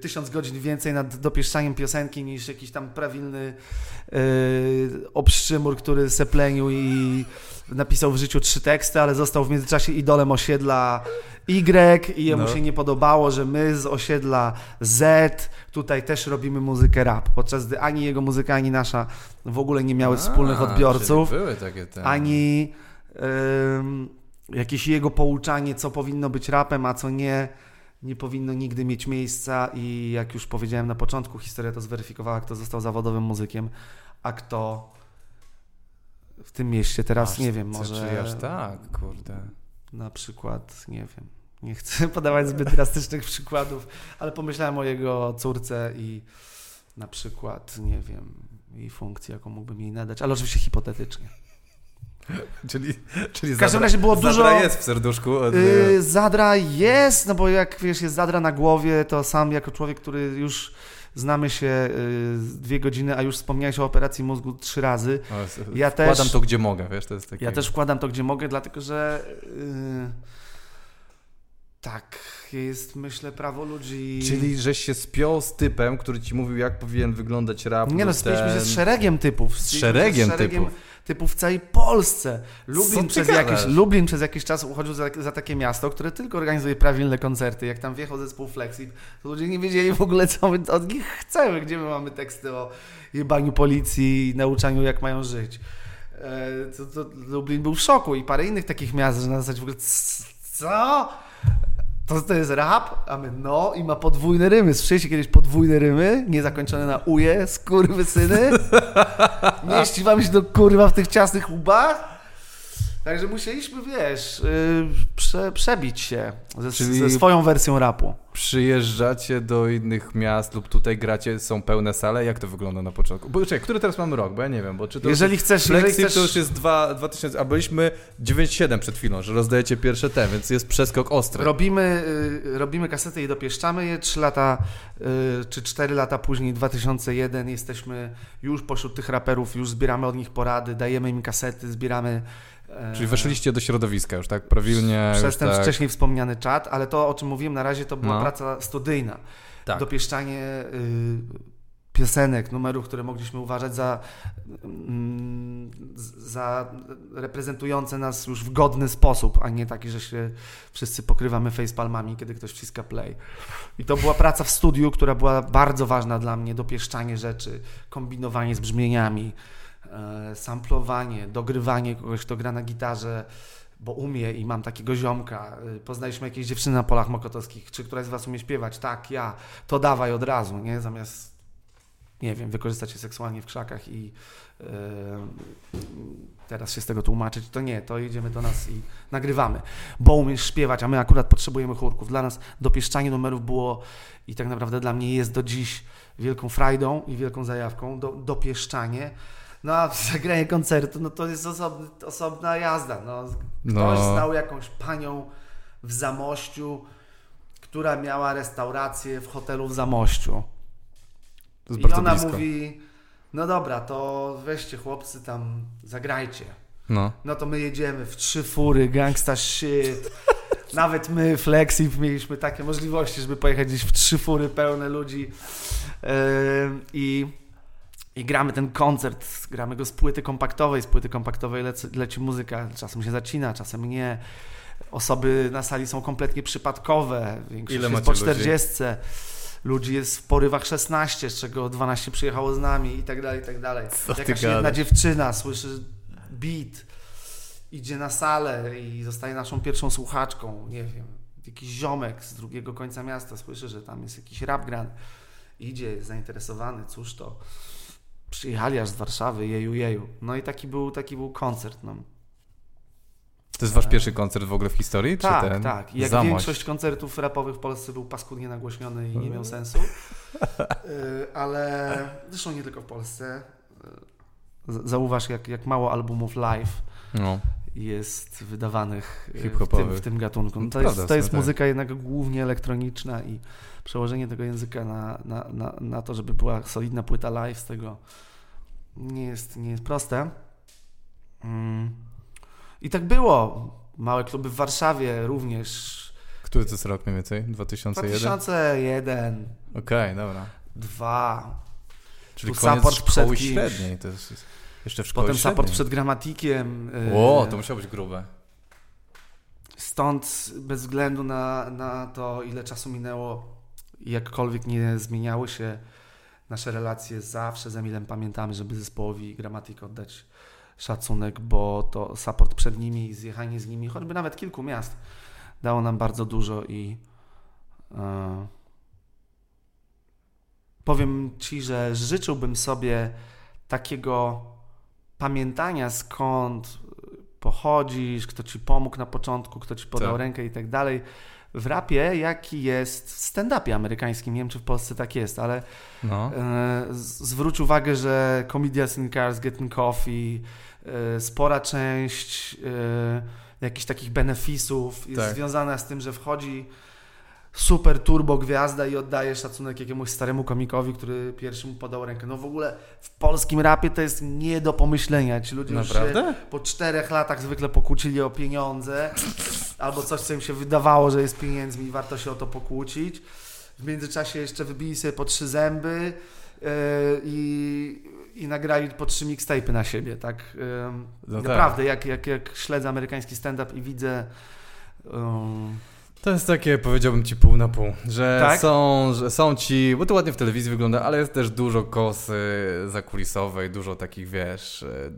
tysiąc godzin więcej nad dopieszczaniem piosenki niż jakiś tam prawilny y, obszczymur, który seplenił i napisał w życiu trzy teksty, ale został w międzyczasie idolem osiedla Y i jemu No. się nie podobało, że my z osiedla Z tutaj też robimy muzykę rap, podczas gdy ani jego muzyka, ani nasza w ogóle nie miały wspólnych A, odbiorców takie te... ani ym, jakieś jego pouczanie, co powinno być rapem, a co nie, nie powinno nigdy mieć miejsca. I jak już powiedziałem na początku, historia to zweryfikowała, kto został zawodowym muzykiem, a kto w tym mieście teraz, Aż nie wiem, może aż tak, kurde. na przykład, nie wiem, nie chcę podawać zbyt drastycznych przykładów, ale pomyślałem o jego córce i na przykład, nie wiem, jej funkcji, jaką mógłbym jej nadać, ale oczywiście hipotetycznie. Czyli, czyli W każdym Zadra- razie było Zadra dużo- jest w serduszku. Yy, zadra jest, no bo jak wiesz, jest zadra na głowie, to sam jako człowiek, który już znamy się yy, dwie godziny, a już wspomniałeś o operacji mózgu trzy razy. o, ja wkładam też- to gdzie mogę, wiesz, to jest takie... Ja też wkładam to, gdzie mogę, dlatego że yy, tak jest, myślę, prawo ludzi. Czyli, żeś się spiął z typem, który ci mówił, jak powinien wyglądać rap. Nie no, spięliśmy się ten- z szeregiem typów. Z szeregiem się z szeregiem typów. Typów w całej Polsce. Lublin przez, jakiś, Lublin przez jakiś czas uchodził za, za takie miasto, które tylko organizuje prawilne koncerty. Jak tam wjechał zespół Flexit, to ludzie nie wiedzieli w ogóle, co my od nich chcemy, gdzie my mamy teksty o jebaniu policji i nauczaniu, jak mają żyć. E, to, to Lublin był w szoku i parę innych takich miast, że na zasadzie w ogóle co? To, to jest rap? A my no i ma podwójne rymy. Słyszeliście kiedyś podwójne rymy? Niezakończone na uje, skurwysyny? Mieści wam się do kurwa w tych ciasnych łbach? Także musieliśmy, wiesz, y, prze, przebić się ze, ze swoją wersją rapu. Przyjeżdżacie do innych miast lub tutaj gracie, są pełne sale? Jak to wygląda na początku? Bo czekaj, który teraz mamy rok? Bo ja nie wiem, bo czy to Jeżeli już chcesz, jeżeli Flexi chcesz... to już jest dwa- 2000, a byliśmy 9,7 przed chwilą, że rozdajecie pierwsze te, więc jest przeskok ostry. Robimy, y, robimy kasety i dopieszczamy je. Trzy lata y, czy cztery lata później, 2001, jesteśmy już pośród tych raperów, już zbieramy od nich porady, dajemy im kasety, zbieramy. Czyli weszliście do środowiska już tak prawilnie. Przez ten tak. wcześniej wspomniany czat, ale to, o czym mówiłem na razie, to była No. praca studyjna. Tak. Dopieszczanie y, piosenek, numerów, które mogliśmy uważać za, mm, za reprezentujące nas już w godny sposób, a nie taki, że się wszyscy pokrywamy facepalmami, kiedy ktoś wciska play. I to była praca w studiu, która była bardzo ważna dla mnie, dopieszczanie rzeczy, kombinowanie z brzmieniami, samplowanie, dogrywanie kogoś, kto gra na gitarze, bo umie i mam takiego ziomka. Y, Poznaliśmy jakieś dziewczyny na polach mokotowskich. Czy któraś z was umie śpiewać? Tak, ja. To dawaj od razu, nie? Zamiast, nie wiem, wykorzystać się seksualnie w krzakach i yy, teraz się z tego tłumaczyć. To nie, to jedziemy do nas i nagrywamy. Bo umiesz śpiewać, a my akurat potrzebujemy chórków. Dla nas dopieszczanie numerów było i tak naprawdę dla mnie jest do dziś wielką frajdą i wielką zajawką. Do, dopieszczanie. No a zagranie koncertu, no to jest osobny, osobna jazda. No, No. Ktoś znał jakąś panią w Zamościu, która miała restaurację w hotelu w Zamościu. To jest I ona blisko. mówi, no dobra, to weźcie chłopcy tam, zagrajcie. No. No to my jedziemy w trzy fury, gangsta shit. Nawet my, Flexi, mieliśmy takie możliwości, żeby pojechać gdzieś w trzy fury pełne ludzi. Yy, I, I gramy ten koncert, gramy go z płyty kompaktowej, z płyty kompaktowej leci, leci muzyka, czasem się zacina, czasem nie. Osoby na sali są kompletnie przypadkowe, większość Ile jest po macie ludzi? 40. Ludzi jest w porywach 16, z czego 12 przyjechało z nami i tak dalej, i tak dalej. Co Jakaś jedna gadasz? dziewczyna słyszy beat, idzie na salę i zostaje naszą pierwszą słuchaczką, nie wiem, jakiś ziomek z drugiego końca miasta słyszy, że tam jest jakiś rap gran, idzie, jest zainteresowany, cóż to, przyjechali aż z Warszawy, jeju, jeju. No i taki był, taki był koncert, no. To jest wasz pierwszy koncert w ogóle w historii? Tak, czy ten? tak. Jak Zamość. większość koncertów rapowych w Polsce był paskudnie nagłośniony i nie miał sensu. Y, Ale zresztą nie tylko w Polsce. Z- Zauważ, jak, jak mało albumów live No. jest wydawanych w tym, w tym gatunku. No to, jest, to jest tak. muzyka jednak głównie elektroniczna i przełożenie tego języka na, na, na, na to, żeby była solidna płyta live z tego nie jest, nie jest proste. Mm. I tak było. Małe kluby w Warszawie również. Który to jest rok mniej więcej? 2001? 2001, Okej, dobra. 2, Czyli Tu koniec support szkoły przed średniej. To jest jeszcze w szkole potem średniej. support przed gramatikiem. y, O, to musiało być grube. Stąd bez względu na, na to, ile czasu minęło, jakkolwiek nie zmieniały się nasze relacje, zawsze z Emilem pamiętamy, żeby zespołowi gramatik oddać szacunek, bo to support przed nimi i zjechanie z nimi, choćby nawet kilku miast, dało nam bardzo dużo i e, powiem Ci, że życzyłbym sobie takiego pamiętania skąd pochodzisz, kto Ci pomógł na początku, kto Ci podał Tak. rękę i tak dalej. W rapie, jaki jest w stand-upie amerykańskim, nie wiem czy w Polsce tak jest, ale No. E, Zwróć uwagę, że Comedians in Cars, Getting Coffee, spora część e, jakichś takich benefisów jest Tak. związana z tym, że wchodzi super turbo gwiazda i oddaje szacunek jakiemuś staremu komikowi, który pierwszy mu podał rękę. No w ogóle w polskim rapie to jest nie do pomyślenia. Ci ludzie już się Naprawdę? po czterech latach zwykle pokłócili o pieniądze albo coś, co im się wydawało, że jest pieniędzmi i warto się o to pokłócić. W międzyczasie jeszcze wybili sobie po trzy zęby yy, i, i nagrali po trzy mixtape'y na siebie, tak? Yy, No tak. naprawdę, jak, jak, jak śledzę amerykański stand-up i widzę yy, To jest takie, powiedziałbym ci pół na pół, że Tak? są, że są ci, bo to ładnie w telewizji wygląda, ale jest też dużo kosy zakulisowej, dużo takich, wiesz, e, e,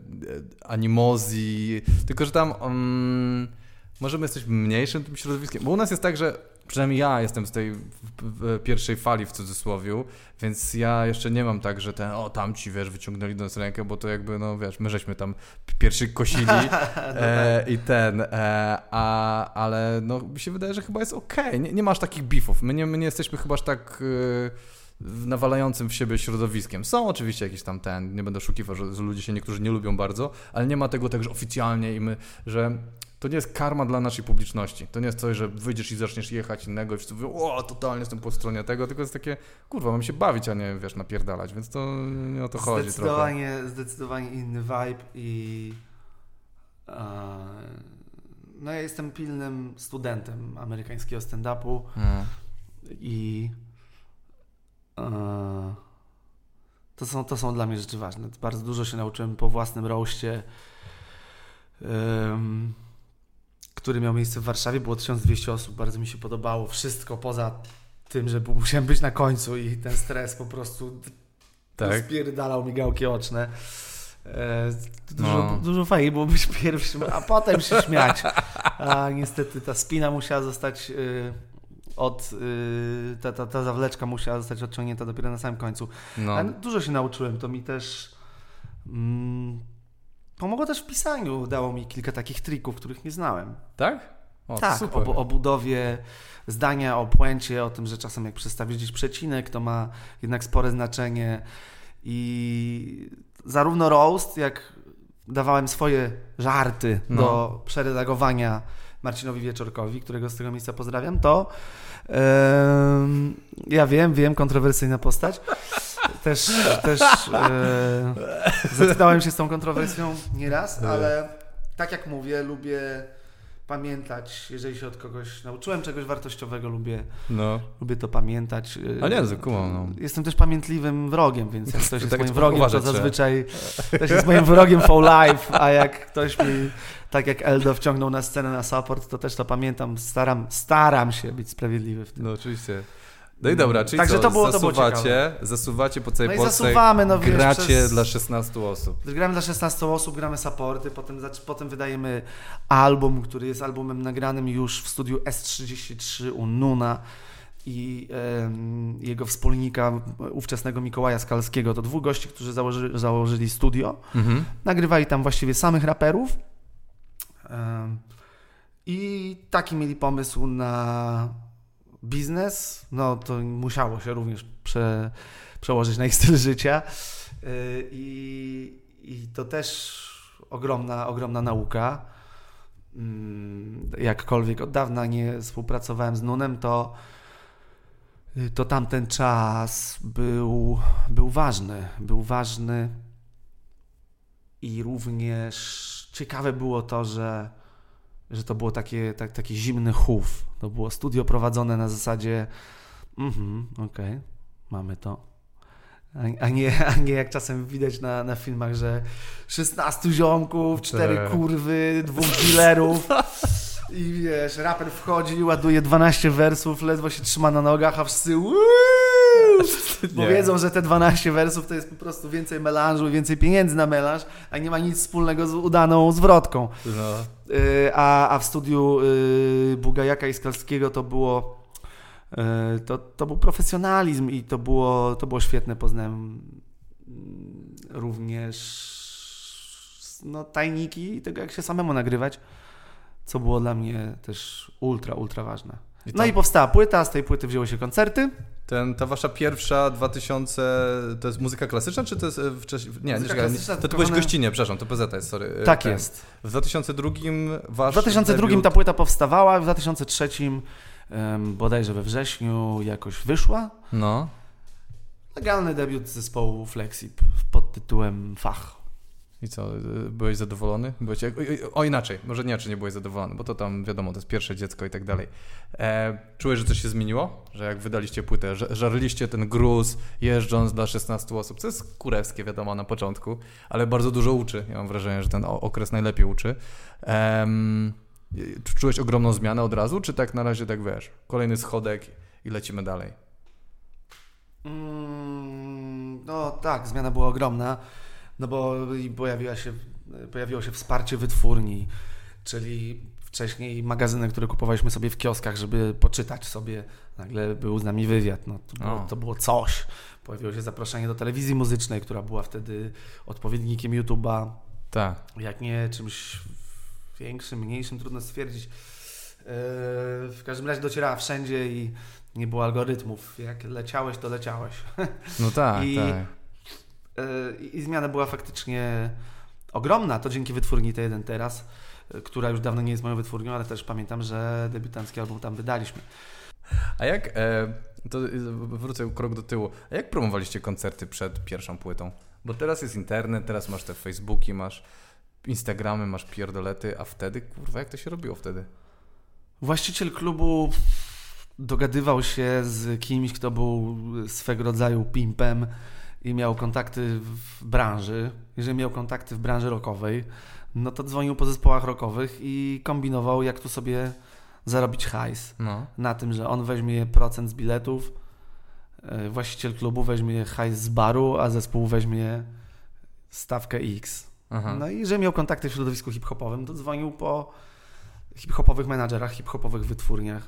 animozji, tylko że tam mm, może my jesteśmy mniejszym tym środowiskiem, bo u nas jest tak, że przynajmniej ja jestem z tej pierwszej fali w cudzysłowie, więc ja jeszcze nie mam tak, że ten, o tamci, wiesz, wyciągnęli do nas rękę, bo to jakby, no wiesz, my żeśmy tam pierwszy kosili e, i ten, e, a, ale no mi się wydaje, że chyba jest okej, okay. nie, nie masz takich bifów, my nie, my nie jesteśmy chyba aż tak... E, nawalającym w siebie środowiskiem. Są oczywiście jakieś tam ten, nie będę oszukiwał, że, że ludzie się niektórzy nie lubią bardzo, ale nie ma tego tak, że oficjalnie i my, że to nie jest karma dla naszej publiczności. To nie jest coś, że wyjdziesz i zaczniesz jechać innego i wszyscy mówią, o, totalnie jestem po stronie tego, tylko jest takie, kurwa, mam się bawić, a nie, wiesz, napierdalać, więc to nie o to chodzi zdecydowanie, trochę. Zdecydowanie inny vibe i uh, no ja jestem pilnym studentem amerykańskiego stand-upu hmm. i uh, to, są, to są dla mnie rzeczy ważne. Bardzo dużo się nauczyłem po własnym roście. Um, który miał miejsce w Warszawie. Było 1200 osób, bardzo mi się podobało. Wszystko poza tym, że musiałem być na końcu i ten stres po prostu tak. spierdalał mi gałki oczne. E, dużo, no. dużo fajniej było być pierwszym, a potem się śmiać. A niestety ta spina musiała zostać y, od, y, ta, ta, ta zawleczka musiała zostać odciągnięta dopiero na samym końcu. No. Ale dużo się nauczyłem, to mi też mm, Pomogło też w pisaniu, dało mi kilka takich trików, których nie znałem. Tak? O, tak, o, o, budowie zdania, o puencie, o tym, że czasem jak przestawisz gdzieś przecinek, to ma jednak spore znaczenie. I zarówno roast, jak dawałem swoje żarty no. do przeredagowania Marcinowi Wieczorkowi, którego z tego miejsca pozdrawiam, to yy, ja wiem, wiem, kontrowersyjna postać, też, też e, zetknąłem się z tą kontrowersją nieraz, ale tak jak mówię, lubię pamiętać, jeżeli się od kogoś nauczyłem czegoś wartościowego, lubię, no. lubię to pamiętać. A nie, kumam, no. Jestem też pamiętliwym wrogiem, więc jak ktoś jest tak moim wrogiem, to zazwyczaj też jest moim wrogiem for life, a jak ktoś mi, tak jak Eldo wciągnął na scenę na support, to też to pamiętam, staram, staram się być sprawiedliwy w tym. No oczywiście. No i dobra, czyli Także co, to było, zasuwacie, to było zasuwacie po całej no Polsce, zasuwamy, no, gracie przez... dla 16 osób. Gramy dla 16 osób, gramy supporty, potem, potem wydajemy album, który jest albumem nagranym już w studiu S33 u Nuna i jego wspólnika, ówczesnego Mikołaja Skalskiego. To dwóch gości, którzy założy, założyli studio. Mhm. Nagrywali tam właściwie samych raperów. I taki mieli pomysł na biznes, no to musiało się również prze, przełożyć na ich styl życia. Y, I, I to też ogromna, ogromna nauka. Mm, jakkolwiek od dawna nie współpracowałem z Nunem, to, to tamten czas był, był ważny. Był ważny i również ciekawe było to, że że to było takie, tak, taki zimny chów. To było studio prowadzone na zasadzie mhm, okej, okay, mamy to. A, nie, a nie jak czasem widać na, na filmach, że 16 ziomków, 4 tak. kurwy, dwóch dealerów i wiesz, raper wchodzi, ładuje 12 wersów, ledwo się trzyma na nogach, a wszyscy uuu, bo wiedzą, że te 12 wersów to jest po prostu więcej melanżu, więcej pieniędzy na melanż, a nie ma nic wspólnego z udaną zwrotką. No. Y, a, a w studiu y, Bugajaka i Skalskiego to było y, to, to był profesjonalizm i to było, to było świetne. Poznałem mm, również no, tajniki tego, jak się samemu nagrywać, co było dla mnie też ultra, ultra ważne. I no i powstała płyta, z tej płyty wzięły się koncerty. Ten, ta wasza pierwsza 2000, to jest muzyka klasyczna, czy to jest e, wcześniej? Nie, nie, czekaj, to, to byłeś gościnie, przepraszam, to PZ jest, sorry. E, tak ten. jest. W 2002 wasz W 2002 debiut... ta płyta powstawała, w 2003 um, bodajże we wrześniu jakoś wyszła. No. Legalny debiut zespołu Flexip pod tytułem Fach. I co, y, byłeś zadowolony? Byłeś, o inaczej, może czy nie byłeś zadowolony, bo to tam wiadomo, to jest pierwsze dziecko i tak dalej. E, czułeś, że coś się zmieniło? Że jak wydaliście płytę, że, żarliście ten gruz jeżdżąc dla 16 osób, co jest kurewskie wiadomo na początku, ale bardzo dużo uczy. Ja mam wrażenie, że ten okres najlepiej uczy. E, czułeś ogromną zmianę od razu, czy tak na razie tak wiesz, kolejny schodek i lecimy dalej? Mm, no tak, zmiana była ogromna no bo pojawiła się, pojawiło się wsparcie wytwórni, czyli wcześniej magazyny, które kupowaliśmy sobie w kioskach, żeby poczytać sobie. Nagle był z nami wywiad. No, to, było, to było coś. Pojawiło się zaproszenie do telewizji muzycznej, która była wtedy odpowiednikiem YouTube'a. Tak. Jak nie czymś większym, mniejszym, trudno stwierdzić. Yy, w każdym razie docierała wszędzie i nie było algorytmów. Jak leciałeś, to leciałeś. No tak, I, tak. Yy, I zmiana była faktycznie ogromna. To dzięki wytwórni T1 teraz, yy, która już dawno nie jest moją wytwórnią, ale też pamiętam, że debiutancki album tam wydaliśmy. A jak, e, to wrócę krok do tyłu, a jak promowaliście koncerty przed pierwszą płytą? Bo teraz jest internet, teraz masz te Facebooki, masz Instagramy, masz pierdolety, a wtedy, kurwa, jak to się robiło wtedy? Właściciel klubu dogadywał się z kimś, kto był swego rodzaju pimpem i miał kontakty w branży. Jeżeli miał kontakty w branży rockowej, no to dzwonił po zespołach rockowych i kombinował, jak tu sobie zarobić hajs. No. Na tym, że on weźmie procent z biletów, e, właściciel klubu weźmie hajs z baru, a zespół weźmie stawkę X. Aha. No i że miał kontakty w środowisku hip-hopowym, to dzwonił po hip-hopowych menadżerach, hip-hopowych wytwórniach.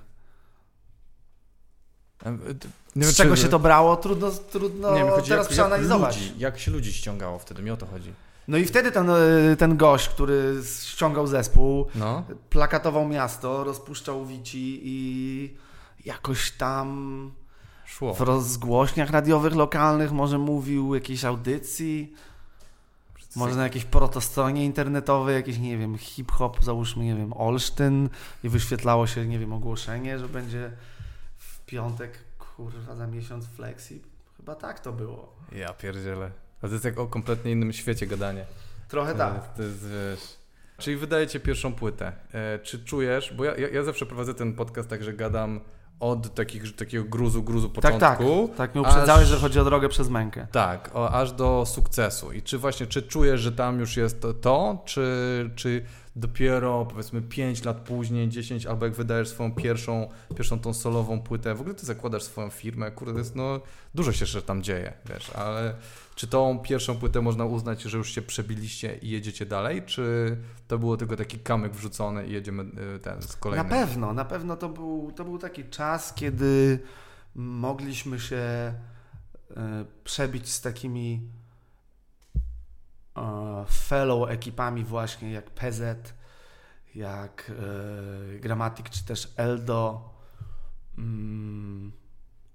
Nie Z wiem, czego się to brało, trudno, trudno nie, chodzi, teraz jak, przeanalizować. Jak, ludzi, jak się ludzi ściągało wtedy, mi o to chodzi. No i wtedy ten, e, ten gość, który ściągał zespół, No. plakatował miasto, rozpuszczał wici i jakoś tam Szło. w rozgłośniach radiowych lokalnych może mówił jakiejś audycji, może na jakiejś protostronie internetowej, jakiś, nie wiem, hip-hop, załóżmy, nie wiem, Olsztyn i wyświetlało się, nie wiem, ogłoszenie, że będzie piątek, kurwa, za miesiąc flexi. Chyba tak to było. Ja pierdzielę. A to jest jak o kompletnie innym świecie gadanie. Trochę To tak. To jest, wiesz... Czyli wydajecie pierwszą płytę. E, czy czujesz, bo ja, ja, ja zawsze prowadzę ten podcast tak, że gadam od takich, takiego gruzu, gruzu Tak, tak. początku. Tak, mnie uprzedzałeś, aż- że chodzi o drogę przez mękę. Tak, o, aż do sukcesu. I czy właśnie, czy czujesz, że tam już jest to, to czy, czy dopiero powiedzmy 5 lat później, 10, albo jak wydajesz swoją pierwszą, pierwszą tą solową płytę, w ogóle ty zakładasz swoją firmę, kurde, jest, no, dużo się jeszcze tam dzieje, wiesz, ale czy tą pierwszą płytę można uznać, że już się przebiliście i jedziecie dalej, czy to było tylko taki kamyk wrzucony i jedziemy y, ten z Na kolejnym? pewno, na pewno to był, to był taki czas, kiedy mogliśmy się e, przebić z takimi fellow ekipami właśnie jak PZ, jak e, Grammatic czy też Eldo. Mm,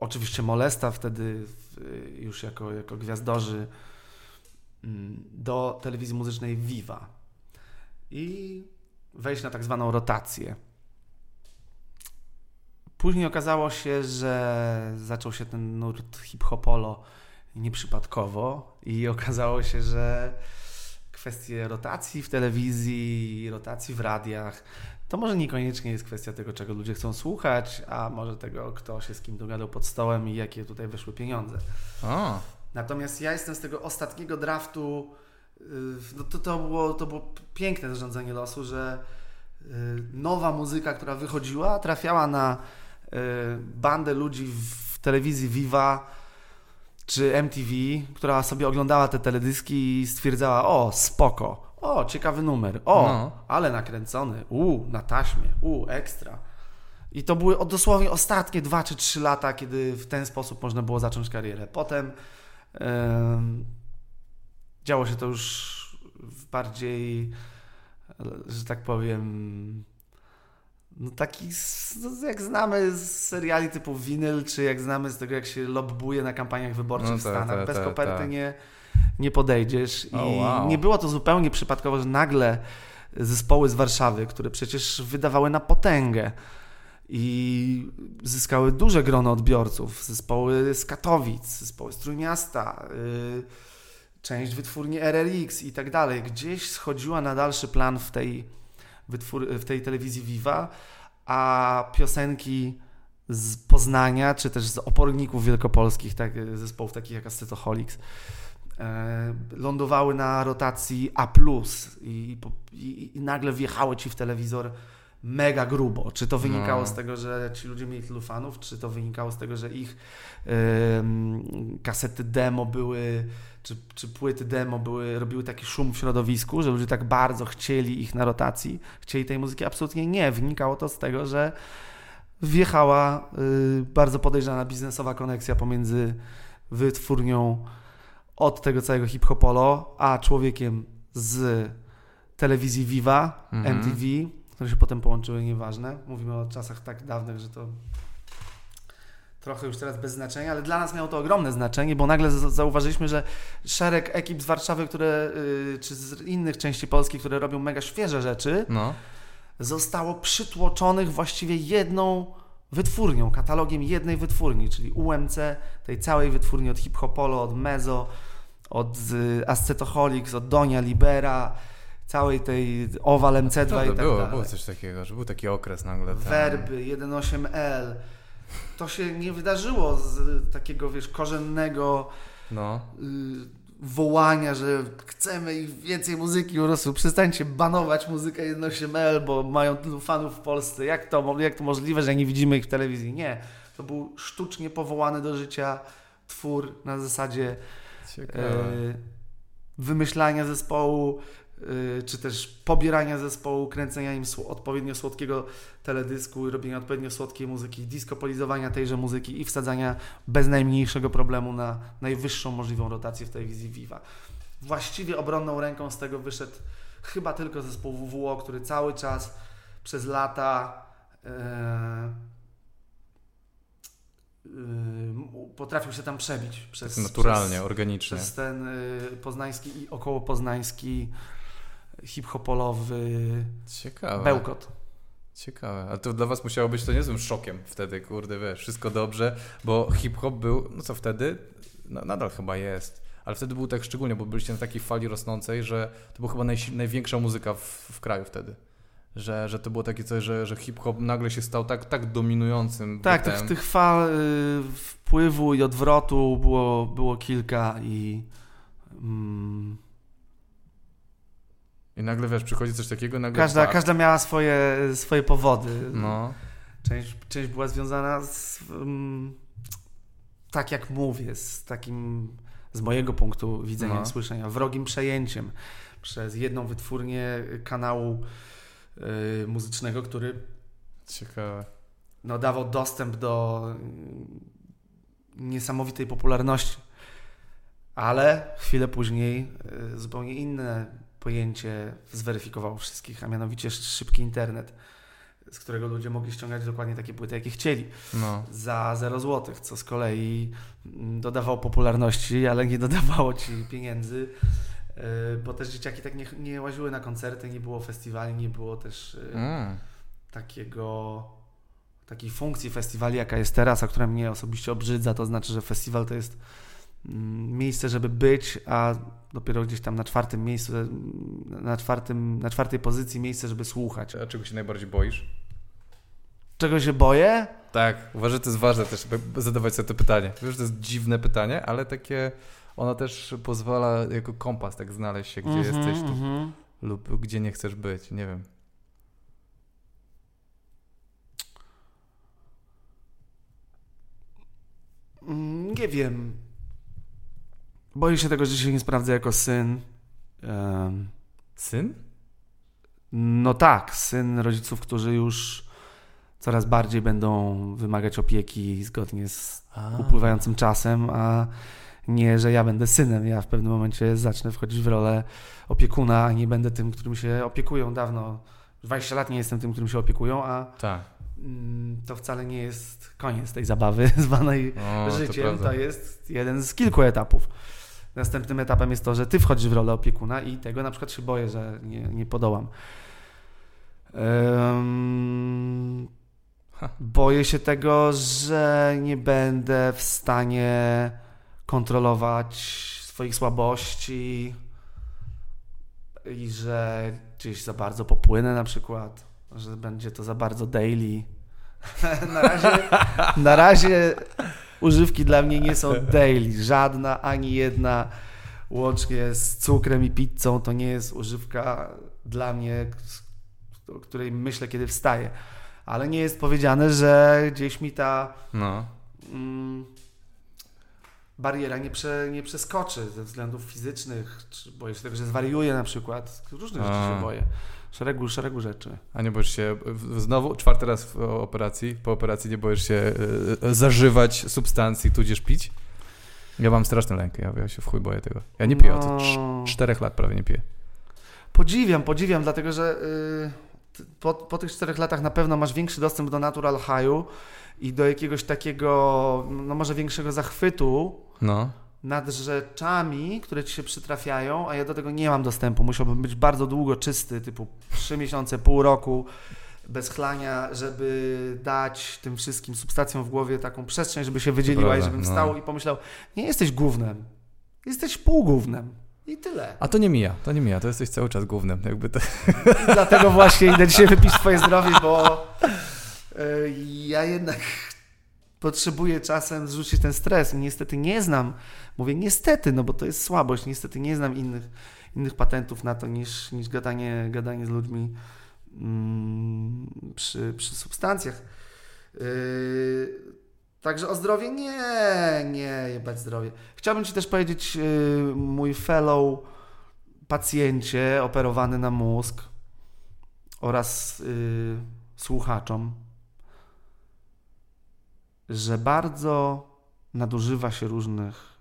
oczywiście Molesta wtedy w, już jako, jako gwiazdorzy mm, do telewizji muzycznej Viva i wejść na tak zwaną rotację. Później okazało się, że zaczął się ten nurt hip-hopolo nieprzypadkowo i okazało się, że kwestie rotacji w telewizji, rotacji w radiach, to może niekoniecznie jest kwestia tego, czego ludzie chcą słuchać, a może tego, kto się z kim dogadał pod stołem i jakie tutaj wyszły pieniądze. O, Natomiast ja jestem z tego ostatniego draftu. yy, No to, to, było, to było piękne zarządzanie losu, że yy, nowa muzyka, która wychodziła, trafiała na yy, bandę ludzi w telewizji Viva czy MTV, która sobie oglądała te teledyski i stwierdzała: O, spoko, o, ciekawy numer, o, No. ale nakręcony, u, na taśmie, u, ekstra. I to były dosłownie ostatnie dwa czy trzy lata, kiedy w ten sposób można było zacząć karierę. Potem em, działo się to już w bardziej, że tak powiem, no taki, no jak znamy z seriali typu Winyl, czy jak znamy z tego, jak się lobbuje na kampaniach wyborczych No w tak, Stanach. tak, Bez tak, koperty nie, nie podejdziesz. I O, wow. nie było to zupełnie przypadkowo, że nagle zespoły z Warszawy, które przecież wydawały na potęgę i zyskały duże grono odbiorców, zespoły z Katowic, zespoły z Trójmiasta, yy, część wytwórni RRX i tak dalej, gdzieś schodziła na dalszy plan w tej, wytwór, w tej telewizji Viva, a piosenki z Poznania, czy też z oporników wielkopolskich, tak, zespołów takich jak Acetoholics, e, lądowały na rotacji A+, i, i, i nagle wjechały ci w telewizor mega grubo. Czy to wynikało No. z tego, że ci ludzie mieli tylu fanów, czy to wynikało z tego, że ich kasety demo były, czy, czy płyty demo były, robiły taki szum w środowisku, że ludzie tak bardzo chcieli ich na rotacji, chcieli tej muzyki? Absolutnie nie. Wynikało to z tego, że wjechała y, bardzo podejrzana biznesowa koneksja pomiędzy wytwórnią od tego całego hip-hopolo, a człowiekiem z telewizji Viva, Mhm. MTV, które się potem połączyły, nieważne. Mówimy o czasach tak dawnych, że to trochę już teraz bez znaczenia, ale dla nas miało to ogromne znaczenie, bo nagle zauważyliśmy, że szereg ekip z Warszawy, które, y, czy z innych części Polski, które robią mega świeże rzeczy, No. zostało przytłoczonych właściwie jedną wytwórnią, katalogiem jednej wytwórni, czyli UMC, tej całej wytwórni od Hip Hopolo, od Mezo, od y, Ascetoholics, od Donia Libera, całej tej Oval MC2 i tak było, dalej. było coś takiego, że był taki okres nagle. Ten... Werby, 1.8L. To się nie wydarzyło z takiego, wiesz, korzennego No. y, wołania, że chcemy ich więcej muzyki po prostu. Przestańcie banować muzykę 1.8L, bo mają tylu fanów w Polsce. Jak to, jak to możliwe, że nie widzimy ich w telewizji? Nie. To był sztucznie powołany do życia twór na zasadzie e, wymyślania zespołu, czy też pobierania zespołu, kręcenia im odpowiednio słodkiego teledysku i robienia odpowiednio słodkiej muzyki, diskopolizowania tejże muzyki i wsadzania bez najmniejszego problemu na najwyższą możliwą rotację w telewizji Viva. Właściwie obronną ręką z tego wyszedł chyba tylko zespół WWO, który cały czas przez lata e, y, potrafił się tam przebić przez Tak naturalnie, przez, organicznie. przez ten y, poznański i około poznański hip-hopolowy Ciekawe. bełkot. Ciekawe. A to dla was musiało być to niezłym szokiem wtedy, kurde, wiesz, wszystko dobrze, bo hip-hop był, no co wtedy? No, nadal chyba jest. Ale wtedy był tak szczególnie, bo byliście na takiej fali rosnącej, że to była chyba najsi- największa muzyka w, w kraju wtedy. Że, że to było takie coś, że, że hip-hop nagle się stał tak, tak dominującym. Tak, tych, tych fal y, wpływu i odwrotu było, było kilka i mm, I nagle, wiesz, przychodzi coś takiego, nagle... każda, każda miała swoje, swoje powody. No, Część, część była związana z, mm, tak jak mówię, z takim, z mojego punktu widzenia No. słyszenia, wrogim przejęciem przez jedną wytwórnię kanału y, muzycznego, który ciekawe. no, dawał dostęp do mm, niesamowitej popularności. Ale chwilę później y, zupełnie inne pojęcie zweryfikowało wszystkich, a mianowicie szybki internet, z którego ludzie mogli ściągać dokładnie takie płyty, jakie chcieli, No, za 0 zł, co z kolei mm, dodawało popularności, ale nie dodawało ci pieniędzy, y, bo też dzieciaki tak nie, nie łaziły na koncerty, nie było festiwali, nie było też y, mm. takiego, takiej funkcji festiwali, jaka jest teraz, a która mnie osobiście obrzydza, to znaczy, że festiwal to jest miejsce, żeby być, a dopiero gdzieś tam na czwartym miejscu, mm, na, czwartym, na czwartej pozycji miejsce, żeby słuchać. A czego się najbardziej boisz? Czego się boję? Tak, uważam, że to jest ważne też, by zadawać sobie to pytanie. Wiesz, to jest dziwne pytanie, ale takie, ono też pozwala jako kompas tak znaleźć się, gdzie Mhm, jesteś tu, mhm. lub gdzie nie chcesz być, nie wiem. Mm, Nie wiem. Boję się tego, że się nie sprawdzę jako syn. Em, Syn? No tak, syn rodziców, którzy już coraz bardziej będą wymagać opieki zgodnie z A. upływającym czasem, a nie, że ja będę synem. Ja w pewnym momencie zacznę wchodzić w rolę opiekuna, a nie będę tym, którym się opiekują dawno. 20 lat nie jestem tym, którym się opiekują, a Tak. mm, to wcale nie jest koniec tej zabawy zwanej O, to życiem. prawda. To jest jeden z kilku etapów. Następnym etapem jest to, że ty wchodzisz w rolę opiekuna i tego na przykład się boję, że nie, nie podołam. Ha. boję się tego, że nie będę w stanie kontrolować swoich słabości i że gdzieś za bardzo popłynę na przykład, że będzie to za bardzo daily. na razie, na razie używki dla mnie nie są daily. Żadna, ani jedna, łącznie z cukrem i pizzą, to nie jest używka dla mnie, o której myślę, kiedy wstaję. Ale nie jest powiedziane, że gdzieś mi ta No. mm, bariera nie, prze, nie przeskoczy ze względów fizycznych, czy boję się tego, że zwariuję na przykład. Różnych rzeczy się boję. Szeregu, szeregu rzeczy. A nie boisz się, znowu czwarty raz w operacji, po operacji nie boisz się e, e, zażywać substancji, tudzież pić? Ja mam straszny lęk, ja, ja się w chuj boję tego. Ja nie piję od No. cz- czterech lat prawie nie piję. Podziwiam, podziwiam, dlatego że y, po, po tych czterech latach na pewno masz większy dostęp do natural high'u i do jakiegoś takiego, no może większego zachwytu No. nad rzeczami, które ci się przytrafiają, a ja do tego nie mam dostępu. Musiałbym być bardzo długo czysty, typu 3 miesiące, pół roku bez chlania, żeby dać tym wszystkim substancjom w głowie taką przestrzeń, żeby się wydzieliła i żebym no. wstał i pomyślał, nie jesteś gównem, jesteś półgównem. I tyle. A to nie mija, to nie mija, to jesteś cały czas głównym. Jakby to... I dlatego właśnie idę dzisiaj wypić swoje zdrowie, bo y, ja jednak potrzebuję czasem zrzucić ten stres niestety nie znam, mówię niestety, no bo to jest słabość, niestety nie znam innych, innych patentów na to niż, niż gadanie, gadanie z ludźmi mm, przy, przy substancjach. Yy, Także o zdrowie nie, nie jebać zdrowie. Chciałbym Ci też powiedzieć, yy, mój fellow pacjencie operowany na mózg oraz yy, słuchaczom, że bardzo nadużywa się różnych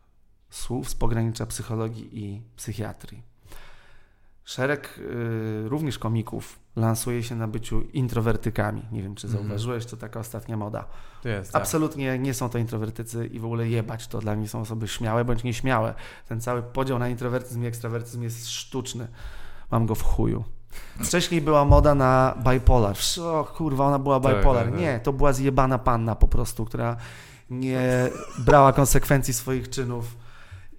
słów z pogranicza psychologii i psychiatrii. Szereg yy, również komików lansuje się na byciu introwertykami. Nie wiem, czy Mhm. zauważyłeś, to taka ostatnia moda. To jest, tak. Absolutnie nie są to introwertycy i w ogóle jebać to. Dla mnie są osoby śmiałe bądź nieśmiałe. Ten cały podział na introwertyzm i ekstrawertyzm jest sztuczny. Mam go w chuju. Wcześniej była moda na bipolar. O kurwa, ona była Tak, bipolar. tak, tak. Nie, to była zjebana panna po prostu, która nie brała konsekwencji swoich czynów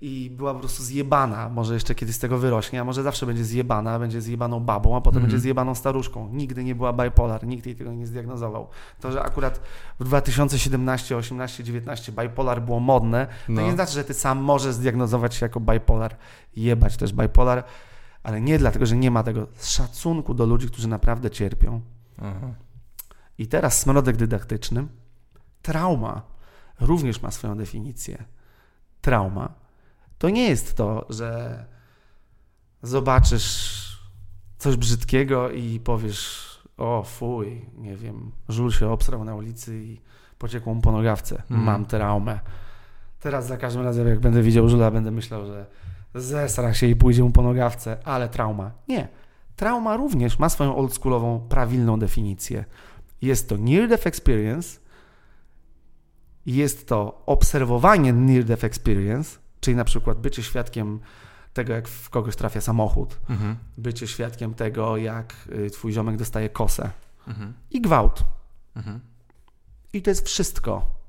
i była po prostu zjebana. Może jeszcze kiedyś z tego wyrośnie, a może zawsze będzie zjebana, będzie zjebaną babą, a potem Mhm. będzie zjebaną staruszką. Nigdy nie była bipolar, nikt jej tego nie zdiagnozował. To, że akurat w 2017, 18, 19 bipolar było modne, to No. nie znaczy, że ty sam możesz zdiagnozować się jako bipolar, jebać też bipolar, ale nie dlatego, że nie ma tego szacunku do ludzi, którzy naprawdę cierpią. Aha. I teraz smrodek dydaktyczny. Trauma również ma swoją definicję. Trauma to nie jest to, że zobaczysz coś brzydkiego i powiesz o fuj, nie wiem, żul się obsrał na ulicy i pociekło mu po nogawce. Mhm. Mam traumę. Teraz za każdym razem, jak będę widział żula, będę myślał, że zesra się i pójdzie mu po nogawce, ale trauma. Nie. Trauma również ma swoją oldschoolową, prawilną definicję. Jest to near-death experience, jest to obserwowanie near-death experience, czyli na przykład bycie świadkiem tego, jak w kogoś trafia samochód, Mhm. bycie świadkiem tego, jak y, twój ziomek dostaje kosę Mhm. i gwałt. Mhm. I to jest wszystko.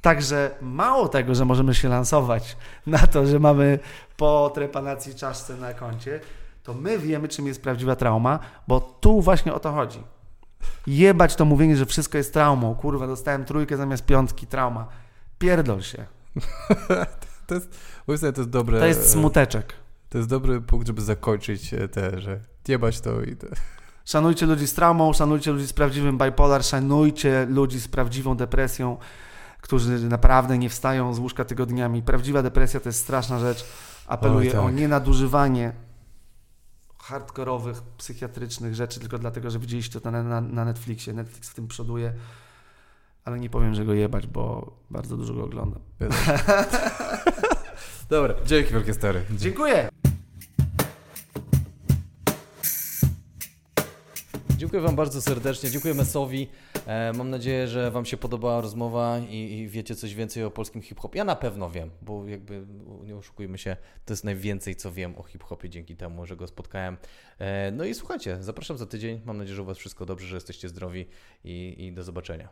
Także mało tego, że możemy się lansować na to, że mamy po trepanacji czaszce na koncie, to my wiemy, czym jest prawdziwa trauma, bo tu właśnie o to chodzi. Jebać to mówienie, że wszystko jest traumą. Kurwa, dostałem trójkę zamiast piątki, trauma. Pierdol się. To jest, zdaniem to jest dobre. To jest smuteczek. To jest dobry punkt, żeby zakończyć e, te, że jebać to i to. Szanujcie ludzi z traumą, szanujcie ludzi z prawdziwym bipolar, szanujcie ludzi z prawdziwą depresją, którzy naprawdę nie wstają z łóżka tygodniami. Prawdziwa depresja to jest straszna rzecz. Apeluję Oj, tak. o nienadużywanie hardkorowych, psychiatrycznych rzeczy tylko dlatego, że widzieliście to na, na, na Netflixie. Netflix w tym przoduje, ale nie powiem, że go jebać, bo bardzo dużo go oglądam. Dobra, dzięki wielkie stary. Dziękuję! Dziękuję Wam bardzo serdecznie, dziękuję Mesowi. E, mam nadzieję, że Wam się podobała rozmowa i, i wiecie coś więcej o polskim hip-hopie. Ja na pewno wiem, bo jakby nie oszukujmy się, to jest najwięcej co wiem o hip-hopie dzięki temu, że go spotkałem. E, no i słuchajcie, zapraszam za tydzień. Mam nadzieję, że u Was wszystko dobrze, że jesteście zdrowi i, i do zobaczenia.